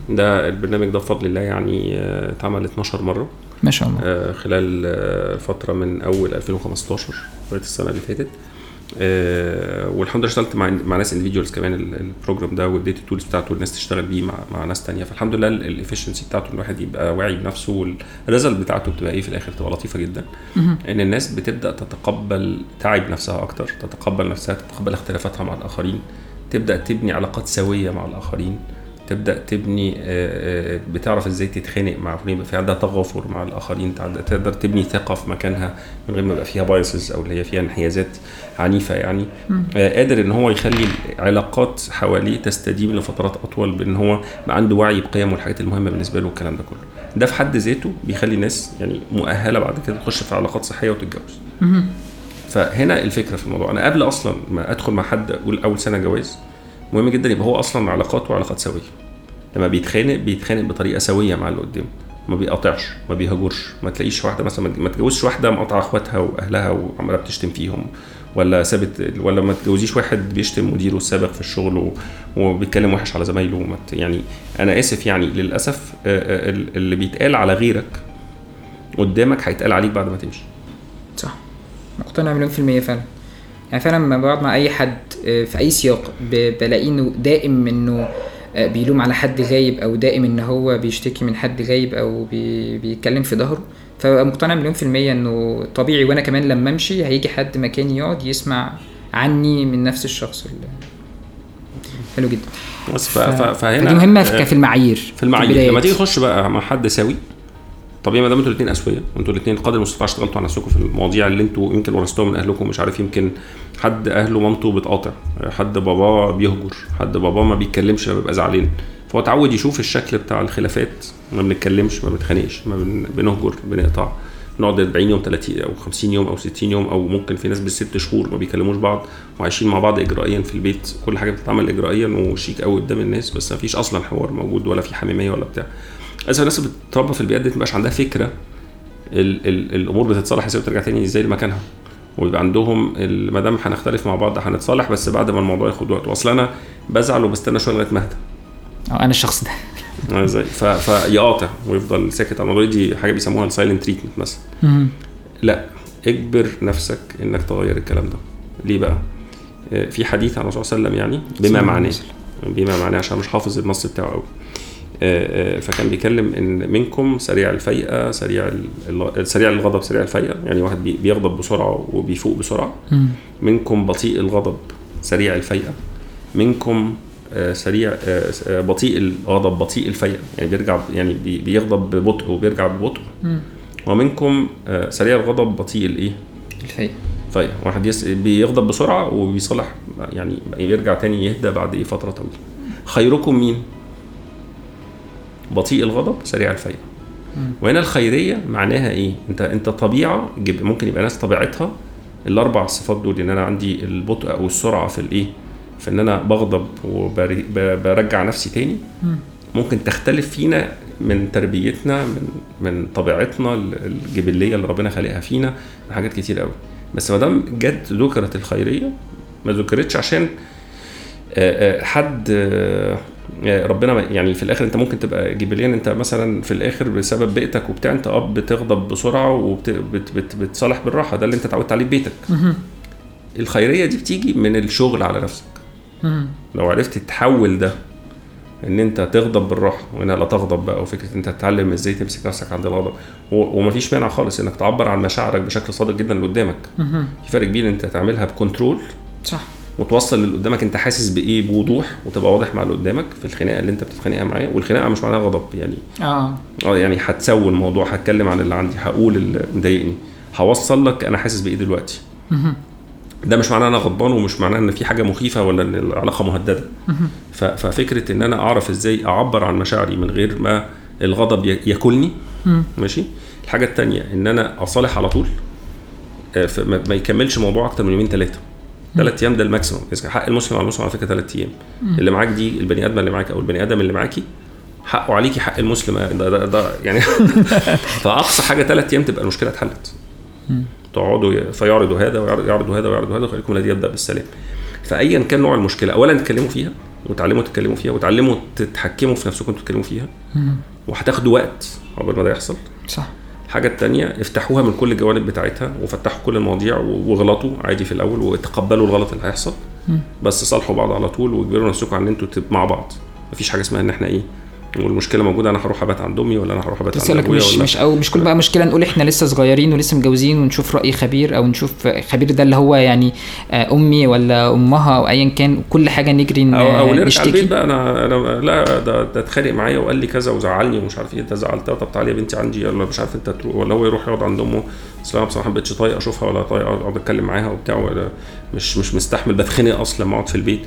ده البرنامج ده بفضل الله يعني آه، اتعمل 12 مرة. ما شاء الله. آه، خلال آه، فترة من أول 2015 لغاية السنة اللي فاتت. آه، والحمد لله اشتغلت مع مع ناس individuals كمان ال- ال program ده واديت ال tools بتاعته الناس تشتغل بيه مع مع ناس تانية. فالحمد لله ال efficiency بتاعته الواحد يبقى واعي بنفسه وال result بتاعته بتبقى إيه في الآخر؟ تبقى لطيفة جدا. إن الناس بتبدأ تتقبل تعب نفسها أكتر تتقبل نفسها تتقبل اختلافاتها مع الآخرين تبدأ تبني علاقات سوية مع الآخرين. تبدأ تبني آه، آه، بتعرف إزاي تتخانق مع يبقى في عندها تغافر مع الآخرين تقدر تبني ثقة في مكانها من غير ما يبقى فيها بايسز أو اللي هي فيها انحيازات عنيفة يعني. آه، قادر إن هو يخلي العلاقات حواليه تستديم لفترات أطول بإن هو بقى عنده وعي بقيمه والحاجات المهمة بالنسبة له والكلام ده كله. ده في حد ذاته بيخلي الناس يعني مؤهلة بعد كده تخش في علاقات صحية وتتجوز. فهنا الفكرة في الموضوع. أنا قبل أصلا ما أدخل مع حد أقول أول سنة جواز مهم جدا يبقى هو أصلا علاقاته علاقات سوية. لما بيتخانق بيتخانق بطريقة سوية مع اللي قدامه. ما بيقاطعش ما بيهاجرش. ما تلاقيش واحدة مثلا ما تجوزش واحدة مقاطعة أخواتها وأهلها وعماله بتشتم فيهم ولا سابت ولا ما تجوزيش واحد بيشتم مديره السابق في الشغل وبيتكلم وحش على زمايله يعني أنا آسف يعني. للأسف اللي بيتقال على غيرك قدامك هيتقال عليك بعد ما تمشي. صح. مقتنع مليون في المية فعلا. يعني فعلا لما بقعد مع أي حد آه، في أي سياق بلاقيه إنه دائم إنه آه، بيلوم على حد غايب أو دائم إن هو بيشتكي من حد غايب أو بي بيتكلم في ظهره. فببقى مقتنع مليون في المية إنه طبيعي وأنا كمان لما أمشي هيجي حد مكاني يقعد يسمع عني من نفس الشخص اللي حلو جدا. بس ف... ف... فهنا فدي مهمة آه، في المعايير. في المعايير. لما تيجي تخش بقى مع حد سوي طبيعي ما دام أنتوا الاثنين أسوية. وانتوا الاثنين قدر المستطاع اشتغلتوا على نفسكم في المواضيع اللي أنتوا يمكن ورثتوها من أهلكم. مش عارف يمكن حد أهله مامته بتقاطع. حد باباه بيهجر. حد باباه ما بيتكلمش بيبقى زعلان. فهو اتعود يشوف الشكل بتاع الخلافات. ما بنتكلمش ما بنتخانقش ما بن... بنهجر بنقطع. نقعد 40 يوم 30 أو 50 يوم أو 60 يوم أو ممكن في ناس بالست شهور ما بيكلموش بعض وعايشين مع بعض اجرائيا في البيت. كل حاجة بتتعمل اجرائيا وشيك قوي قدام الناس. بس ما فيش أصلا حوار موجود ولا في حميمية ولا بتاع. للاسف الناس بتتربى في البيئات دي ما عندها فكرة. ال ال الأمور بتتصلح إزاي وترجع تاني إزاي لمكانها ويبقى عندهم ما دام هنختلف مع بعض هنتصالح بس بعد ما الموضوع ياخد وقت. واصل أنا بزعل وبستنى شوية لغاية ما أهدى. أه أنا الشخص ده. إزاي فيقاطع ويفضل ساكت. على الموضوع دي حاجة بيسموها ال silent treatment مثلا. لا اجبر نفسك إنك تغير الكلام ده. ليه بقى؟ آه، في حديث عن الرسول صلى الله عليه وسلم يعني بما معناه. بما معناه عشان مش حافظ النص بتاعه قوي فكان بيتكلم إن منكم سريع الفيئة سريع سريع الغضب سريع الفيئة. يعني واحد بي- بيغضب بسرعة وبيفوق بسرعة. منكم بطيء الغضب سريع الفيئة. منكم آه، سريع آه، آه، بطيء الغضب بطيء الفيئة. يعني بيرجع يعني بي- بيغضب ببطء وبيرجع ببطء ومنكم آه، سريع الغضب بطيء الإيه؟ الفيئة طيب واحد يس... بيغضب بسرعة وبيصلح يعني يرجع تاني يهدى بعد إيه؟ فترة طويلة. خيركم مين؟ بطيء الغضب سريع الفيئه وهنا الخيرية معناها إيه؟ أنت أنت طبيعة ممكن يبقى ناس طبيعتها الأربع صفات دول ان أنا عندي البطء أو السرعة في الإيه؟ في إن أنا بغضب وبرجع نفسي تاني. ممكن تختلف فينا من تربيتنا من من طبيعتنا الجبلية اللي ربنا خالقها فينا من حاجات كتير قوي بس ما دام جت ذكرت الخيرية ما ذكرتش عشان حد ربنا ما- يعني في الآخر أنت ممكن تبقى جبليا أنت مثلا في الآخر بسبب بيئتك وبتاع أنت اب بتغضب بسرعة وبتصالح بالراحة ده اللي أنت اتعودت عليه في بيتك. الخيرية دي بتيجي من الشغل على نفسك. لو عرفت تحول ده إن أنت تغضب بالراحة وهنا لا تغضب بقى وفكرة أنت تتعلم إزاي تمسك نفسك عند الغضب. ومفيش مانع خالص إنك تعبر عن مشاعرك بشكل صادق جدا اللي قدامك في فرق كبير أنت تعملها بكنترول صح. وتوصل للي قدامك انت حاسس بإيه؟ بوضوح وتبقى واضح مع اللي قدامك في الخناقة اللي انت بتتخانقها معاه. والخناقة مش معناها غضب يعني آه. آه يعني هتسوي الموضوع هتكلم عن اللي عندي هقول اللي مضايقني. هوصل لك أنا حاسس بإيه دلوقتي؟ ده مش معناه أنا غضبان ومش معناه إن في حاجة مخيفة ولا إن العلاقة مهددة. ففكرة إن أنا أعرف إزاي أعبر عن مشاعري من غير ما الغضب ياكلني. ماشي؟ الحاجة التانية إن أنا أصالح على طول آه، فما- ما يكملش موضوع أكتر من يومين ثلاثة ثلاث أيام ده الماكسيموم. حق المسلم على المسلم على فكرة ثلاث أيام. اللي معاك دي البني آدم اللي معاك أو البني آدم اللي معاكي حقه عليكي حق المسلم. ده ده, ده يعني [laughs] فأقصى حاجة ثلاث أيام تبقى المشكلة اتحلت. تقعدوا فيعرضوا هذا ويعرضوا هذا ويعرضوا هذا وخليكم الذي يبدأ بالسلام. فايا كان نوع المشكلة اولا تتكلموا فيها وتعلموا تتكلموا فيها وتعلموا تتحكموا في نفسكم تتكلموا فيها. وهتاخدوا وقت قبل ما ده يحصل. صح. الحاجة التانية افتحوها من كل الجوانب بتاعتها وفتحوا كل المواضيع و- واغلطوا عادي في الأول وتقبلوا الغلط اللي هيحصل. بس صالحوا بعض على طول واجبروا نفسكم على إن أنتوا مع بعض. مفيش حاجة اسمها إن إحنا إيه والمشكلة موجودة أنا هروح أبات عند أمي ولا أنا هروح أبات بس عند أبويا مش ولا مش أو مش كل بقى مشكلة نقول إحنا لسه صغيرين ولسه متجوزين ونشوف رأي خبير أو نشوف خبير ده اللي هو يعني آه، أمي ولا أمها أو ايا كان كل حاجة نجري أو أو نرجع نشتكي. البيت بقى أنا أنا لا ده ده اتخانق معايا وقال لي كذا وزعلني ومش عارف إيه أنت زعلتها طب تعالي يا بنتي عندي ولا مش عارف أنت تروح ولا هو يروح يقعد عند أمه. اصل أنا بصراحة ما بقتش طايق أشوفها ولا طايق أقعد أتكلم معاها وبتاع مش مش مستحمل بتخنق أصلا لما أقعد في البيت.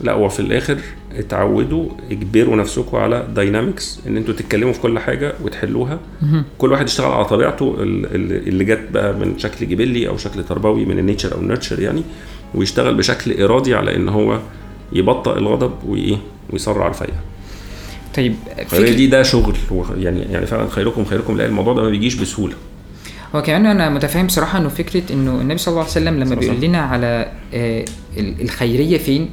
لا هو في الآخر اتعودوا اجبروا نفسكم على dynamics إن أنتوا تتكلموا في كل حاجة وتحلوها. كل واحد يشتغل على طبيعته ال- ال- اللي جت بقى من شكل جبلي أو شكل تربوي من ال nature أو ال nurture يعني ويشتغل بشكل إرادي على إن هو يبطئ الغضب وايه ويسرع الفيئه طيب فكرة دي ده شغل يعني يعني فعلا خيركم خيركم لا الموضوع ده ما بيجيش بسهولة. هو كمان أنا متفاهم صراحة إنه فكرة إنه النبي صلى الله عليه وسلم لما بيقول لنا على آه، ال- الخيرية فين؟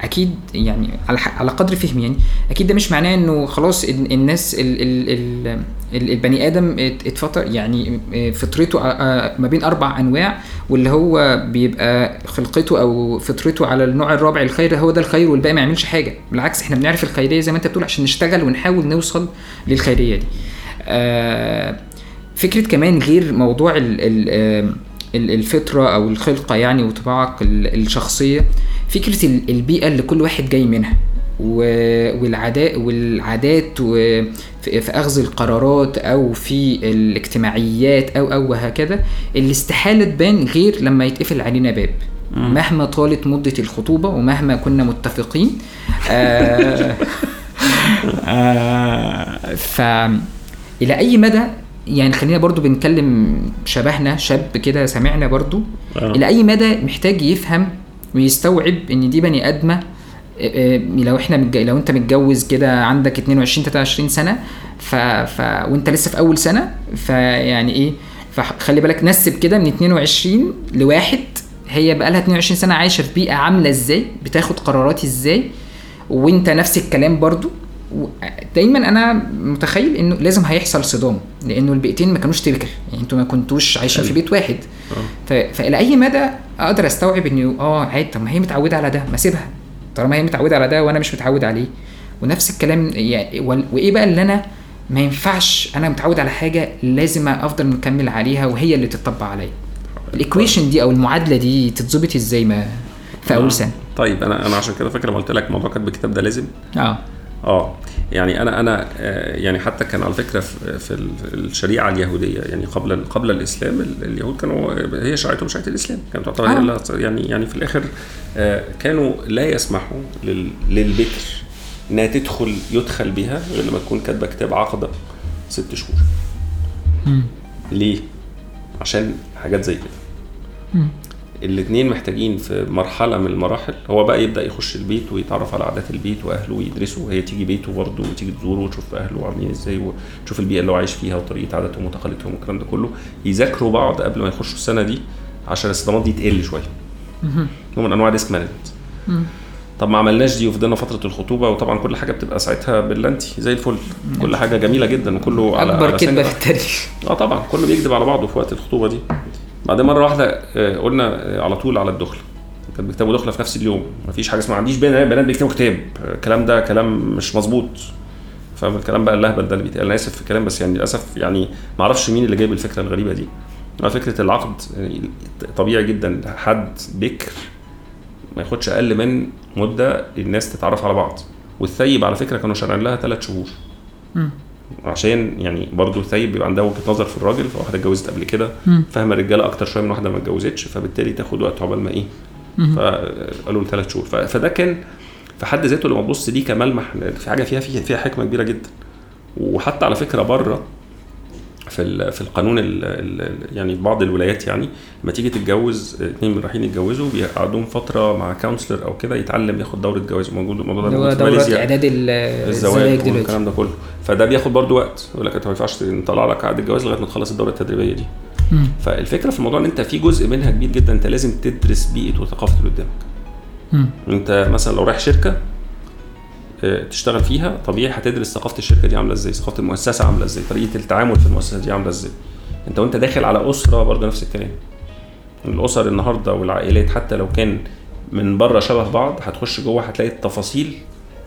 أكيد يعني على على قدر فهمي يعني أكيد ده مش معناه إنه خلاص ال- الناس ال ال ال ال- البني آدم ات- اتفطر يعني آه، فطرته آه، ما بين أربع أنواع واللي هو بيبقى خلقته أو فطرته على النوع الرابع الخير هو ده الخير والباقي ما يعملش حاجة. بالعكس إحنا بنعرف الخيرية زي ما أنت بتقول عشان نشتغل ونحاول نوصل للخيرية دي. آه، فكرة كمان غير موضوع ال آه، ال- الفطرة أو الخلقة يعني وطباعك ال- الشخصية. فكرة ال- البيئة اللي كل واحد جاي منها والعادات والعادات في أخذ القرارات أو في الاجتماعيات أو أو وهكذا اللي استحاله تبان غير لما يتقفل علينا باب. مهما طالت مدة الخطوبة ومهما كنا متفقين آه [laughs] آه ف إلى أي مدى يعني خلينا برضو بنتكلم شبهنا شاب كده سامعنا برضو. آه. إلى اي مدى محتاج يفهم ويستوعب إن دي بني آدمة؟ آه، آه، لو إحنا متج... لو أنت متجوز كده عندك 22 23 سنة ف... ف... وأنت لسه في أول سنة فيعني إيه؟ فخلي بالك نسب كده من 22 لواحد هي بقى لها 22 سنة عايشة في بيئة عاملة إزاي؟ بتاخد قرارات إزاي؟ وأنت نفس الكلام برضو؟ دايما أنا متخيل إنه لازم هيحصل صدام لأنه البيئتين ما كانوش تبكر يعني أنتوا ما كنتوش عايشين في بيت واحد. ف... فإلى أي مدى أقدر أستوعب إنه آه عادي طب ما هي متعودة على ده ما أسيبها. طالما هي متعودة على ده وأنا مش متعود عليه. ونفس الكلام يعني وإيه بقى اللي أنا ما ينفعش أنا متعود على حاجة لازم أفضل مكمل عليها وهي اللي تطبق عليا. الايكويشن دي أو المعادلة دي تتظبط إزاي ما في أول سنة؟ طيب أنا أنا عشان كده فاكر لما قلت لك موضوع كتب الكتاب ده لازم. آه. آه. يعني أنا أنا آه، يعني حتى كان على فكرة في في ال- الشريعة اليهودية يعني قبل قبل الإسلام ال- اليهود كانوا هي شريعتهم شريعة الإسلام كانت تعتبر آه. يعني يعني في الآخر آه، كانوا لا يسمحوا لل- للبكر إنها تدخل يدخل بها غير لما تكون كاتبة كتاب عقده ست شهور. ليه؟ عشان حاجات زي كده. الاثنين محتاجين في مرحلة من المراحل. هو بقى يبدأ يخش البيت ويتعرف على عادات البيت وأهله ويدرسوا وهي تيجي بيته برضه وتيجي تزوره وتشوف أهله عاملين إزاي وتشوف البيئة اللي هو عايش فيها وطريقة عاداتهم وتقاليدهم والكلام ده كله. يذاكروا بعض قبل ما يخشوا السنة دي عشان الصدمات دي تقل شوية. نوع من أنواع risk management طب ما عملناش دي وفضلنا فترة الخطوبة وطبعا كل حاجة بتبقى ساعتها باللانتي زي الفل. كل حاجة جميلة جدا وكله على أكبر كذبة. في التاريخ. آه طبعا كله بيكذب على بعضه في وقت الخطوبة دي. بعدين مرة واحدة آه، قلنا آه، على طول على الدخله كانوا بيكتبوا دخله في نفس اليوم. مفيش حاجة اسمها ما عنديش بنات بيكتبوا كتاب. الكلام ده كلام مش مظبوط. فاهم؟ الكلام بقى اللهبل ده اللي بيتقال. أنا آسف في الكلام بس يعني للأسف يعني ما أعرفش مين اللي جايب الفكرة الغريبة دي. فكرة العقد يعني طبيعي جدا. حد بكر ما ياخدش أقل من مدة الناس تتعرف على بعض. والثيب على فكرة كانوا شارعين لها ثلاث شهور. عشان يعني برضه الثيب بيبقى عندها وجهة نظر في الراجل فواحدة اتجوزت قبل كده فاهمة الرجالة أكتر شوية من واحدة ما اتجوزتش فبالتالي تاخد وقت عقبال ما إيه فقالوا ثلاث شهور. فده كان في حد ذاته لما تبص ليه كملمح في حاجة فيها فيها, فيها حكمة كبيرة جدا. وحتى على فكرة بره في في القانون ال ال يعني بعض الولايات يعني لما تيجي تتجوز اتنين من رايحين يتجوزوا بيقعدوهم فترة مع كونسلر أو كده يتعلم ياخد دورة جواز. موجود الموضوع ده موجود في ماليزيا. إعداد ال- الزواج والكلام ده كله. فده بياخد برضو وقت. يقول لك أنت ما ينفعش نطلع لك عقد الجواز لغاية ما تخلص الدورة التدريبية دي. فالفكرة في الموضوع إن أنت في جزء منها كبير جدا. أنت لازم تدرس بيئة وثقافة اللي قدامك. أنت مثلا لو رايح شركة تشتغل فيها طبيعي هتدرس ثقافة الشركة دي عاملة إزاي ثقافة المؤسسة عاملة إزاي طريقة التعامل في المؤسسة دي عاملة إزاي. أنت وأنت داخل على أسرة برضه نفس الكلام. الأسر النهارده والعائلات حتى لو كان من بره شبه بعض هتخش جوه هتلاقي التفاصيل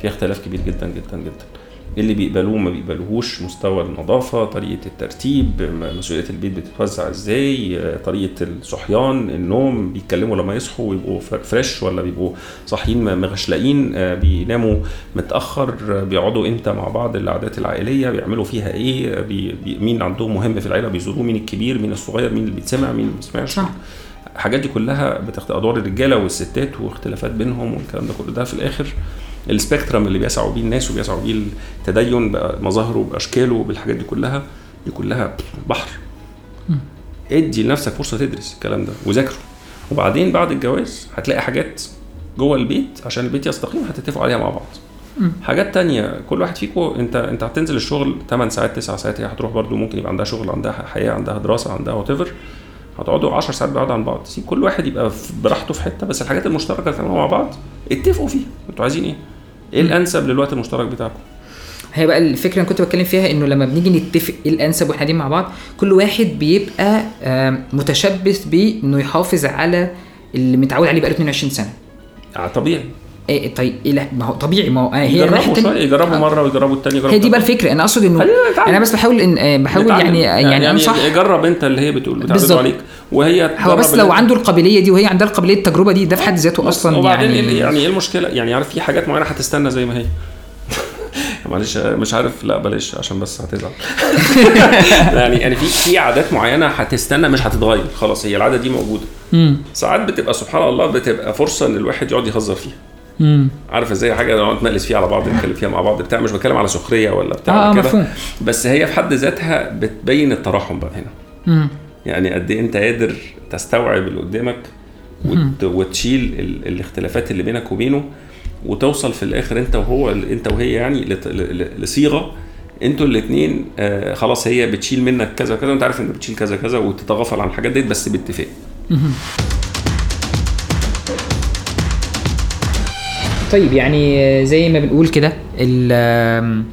فيها اختلاف كبير جدا جدا جدا. اللي بيقبلوه ما بيقبلوهوش مستوى النظافة طريقة الترتيب مسؤوليات البيت بتتوزع إزاي آه، طريقة الصحيان النوم بيتكلموا لما يصحوا ويبقوا فريش ولا بيبقوا صاحيين مغشلقين آه، بيناموا متأخر آه، بيقعدوا إمتى مع بعض العادات العائلية بيعملوا فيها إيه بي مين عندهم مهم في العيلة بيزوروه مين الكبير مين الصغير مين اللي بيتسمع مين اللي ما بيسمعش. الحاجات دي كلها بتاخد أدوار الرجالة والستات واختلافات بينهم والكلام ده كله ده في الآخر ال spectrum اللي بيسعوا بيه الناس وبيسعوا بيه التدين بمظاهره بأشكاله بالحاجات دي كلها دي كلها بحر. ادي لنفسك فرصة تدرس الكلام ده وذاكره. وبعدين بعد الجواز هتلاقي حاجات جوه البيت عشان البيت يستقيم هتتفقوا عليها مع بعض. حاجات تانية كل واحد فيكم انت انت هتنزل الشغل 8 ساعات 9 ساعات هي هتروح برضو ممكن يبقى عندها شغل عندها حياة عندها دراسة عندها whatever هتقعدوا 10 ساعات بعاد عن بعض. سيب كل واحد يبقى براحته في حتة بس الحاجات المشتركة اللي تعملوها مع بعض اتفقوا فيها. أنتوا عايزين إيه؟ إيه الانسب للوقت المشترك بتاعكم؟ هي بقى الفكرة اللي كنت بتكلم فيها إنه لما بنيجي نتفق إيه الانسب وإحنا قاعدين مع بعض كل واحد بيبقى متشبث بإنه يحافظ على اللي متعود عليه بقاله 22 سنة آه طبيعي إيه طيب إيه لا ما هو طبيعي ما هو آه، هي يجربوا شوية يجربوا آه. مرة ويجربوا الثانية يجربوا هي دي بقى. الفكرة أنا أقصد إنه. أنا بس بحاول إن آه، بحاول نتعلم. يعني يعني انصح جرب أنت اللي هي بتقول بتعرضه. عليك وهي هو بس لو عنده القابلية دي وهي عندها القابلية التجربة دي ده في حد ذاته أصلا وبعدين يعني يعني يعني إيه المشكلة يعني عارف في حاجات معينة هتستنى زي ما هي [laughs] معلش مش عارف لا بلاش عشان بس هتزعل [laughs] يعني يعني في في عادات معينة هتستنى مش هتتغير خلاص هي العادة دي موجودة. ساعات بتبقى سبحان الله بتبقى فرصة إن الواحد يقعد يهزر فيها عارف إزاي حاجة نقعد نتناقش فيها على بعض نتكلم فيها مع بعض بتاع مش بتكلم على سخرية ولا بتاع آه، ولا كده. بس هي في حد ذاتها بتبين التراحم بقى هنا. مم. يعني قد إيه أنت قادر تستوعب اللي قدامك وت... وتشيل ال... الاختلافات اللي بينك وبينه وتوصل في الآخر أنت وهو أنت وهي يعني لت... ل... ل- لصيغة أنتوا الاثنين آه خلاص هي بتشيل منك كذا كذا وأنت عارف انت بتشيل كذا كذا وتتغافل عن الحاجات ديت بس باتفاق. طيب يعني زي ما بنقول كده ال-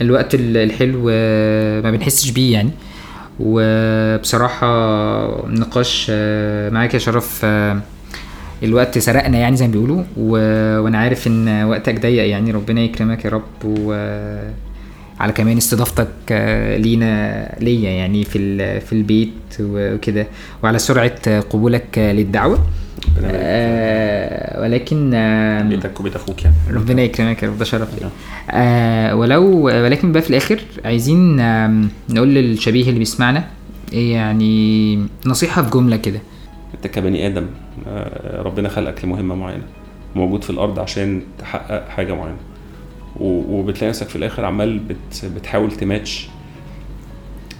الوقت ال- الحلو ما بنحسش بيه يعني. وبصراحة نقاش معاك يا شرف الوقت سرقنا يعني زي ما بيقولوا. و... وأنا عارف إن وقتك ضيق يعني ربنا يكرمك يا رب. و على كمان استضافتك آه، لينا ليا يعني في ال... في البيت وكده. وعلى سرعة قبولك للدعوة. آه ولكن آه بيتك وبيت أخوك يعني. ربنا يكرمك يا رب ده شرف لي آه ولو ولكن بقى في الآخر عايزين آه نقول للشبيه اللي بيسمعنا إيه يعني نصيحة في جملة كده. أنت كبني آدم آه، ربنا خلقك لمهمة معينة موجود في الأرض عشان تحقق حاجة معينة. وبتلاقي نفسك في الآخر عمال بت بتحاول تماتش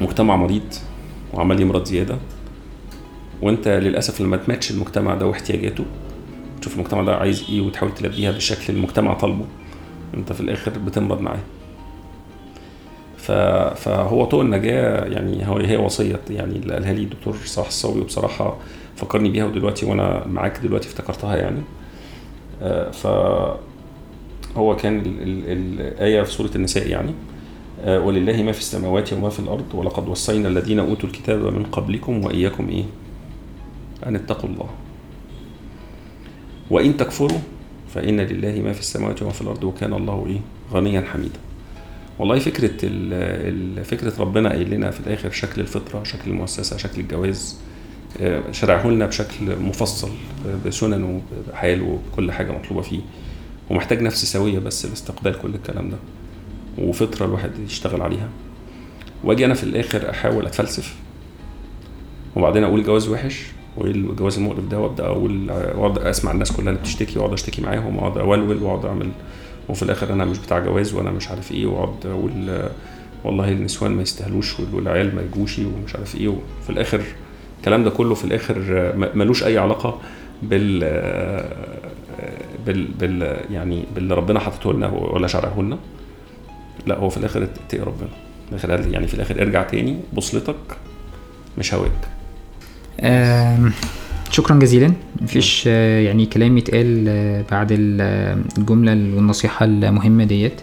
مجتمع مريض وعمال يمرض زيادة. وانت للأسف لما تماتش المجتمع ده واحتياجاته تشوف المجتمع ده عايز إيه وتحاول تلبيها بالشكل اللي المجتمع طالبه انت في الآخر بتمرض معاه. فهو طوق النجاة يعني هو هي وصية يعني اللي قالها لي الدكتور صلاح الصاوي وبصراحة فكرني بيها ودلوقتي وأنا معاك دلوقتي افتكرتها يعني. آه، ف هو كان ال- ال- الآية في سورة النساء يعني آه، ولله ما في السماوات وما في الأرض ولقد وصينا الذين أوتوا الكتاب من قبلكم وإياكم إيه أن اتقوا الله. وإن تكفروا فإن لله ما في السماوات وما في الأرض وكان الله إيه؟ غنيا حميدا. والله فكرة فكرة ربنا قايل لنا في الآخر شكل الفطرة شكل المؤسسة شكل الجواز آه، شرعه لنا بشكل مفصل آه، بسننه بحاله بكل حاجة مطلوبة فيه. ومحتاج نفس سوية بس لاستقبال كل الكلام ده. وفطرة الواحد يشتغل عليها. واجي أنا في الآخر أحاول أتفلسف. وبعدين أقول جواز وحش. وإيه الجواز المقرف ده وأبدأ أقول وأقعد أسمع الناس كلها اللي بتشتكي وأقعد أشتكي معاهم وأقعد أولول وأقعد أعمل وفي الآخر أنا مش بتاع جواز وأنا مش عارف إيه وأقعد أقول والله النسوان ما يستاهلوش وال- والعيال ما يجوش ومش عارف إيه وفي الآخر الكلام ده كله في الآخر ملوش أي علاقة بال بال بال يعني باللي ربنا حاطته لنا ولا شرعه لنا. لا هو في الآخر اتقي ربنا. في الآخر يعني في الآخر ارجع تاني بوصلتك مش هواك. شكرا جزيلا. مفيش آه، يعني كلام يتقال آه، بعد آه، الجملة والنصيحة المهمة ديت.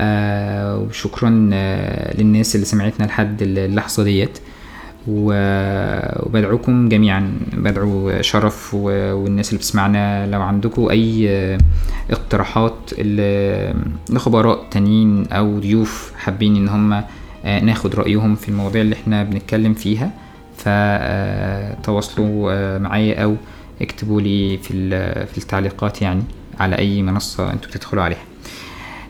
وشكرا للناس اللي سمعتنا لحد اللحظة ديت. وبدعوكم جميعا. بدعو شرف والناس اللي بتسمعنا. لو عندكم أي اقتراحات لخبراء تانيين أو ضيوف حابين إن هم ناخد رأيهم في المواضيع اللي إحنا بنتكلم فيها فتواصلوا معايا أو اكتبوا لي في في التعليقات يعني على أي منصة أنتوا بتدخلوا عليها.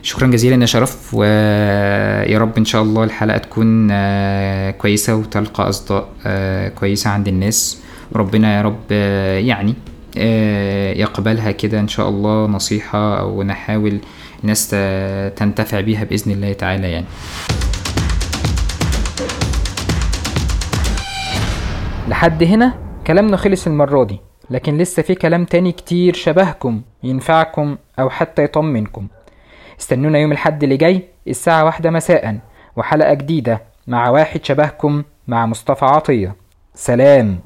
شكرا جزيلا يا شرف ويا رب إن شاء الله الحلقة تكون آه، كويسة وتلقى أصداء آه، كويسة عند الناس. وربنا يا رب آه، يعني آه، يقبلها كده إن شاء الله نصيحة أو نحاول الناس تنتفع بيها بإذن الله تعالى يعني. لحد هنا كلامنا خلص المرة دي لكن لسه في كلام تاني كتير شبهكم ينفعكم أو حتى يطمنكم. استنونا يوم الحد اللي جاي الساعة واحدة مساء وحلقة جديدة مع واحد شبهكم مع مصطفى عطية. سلام.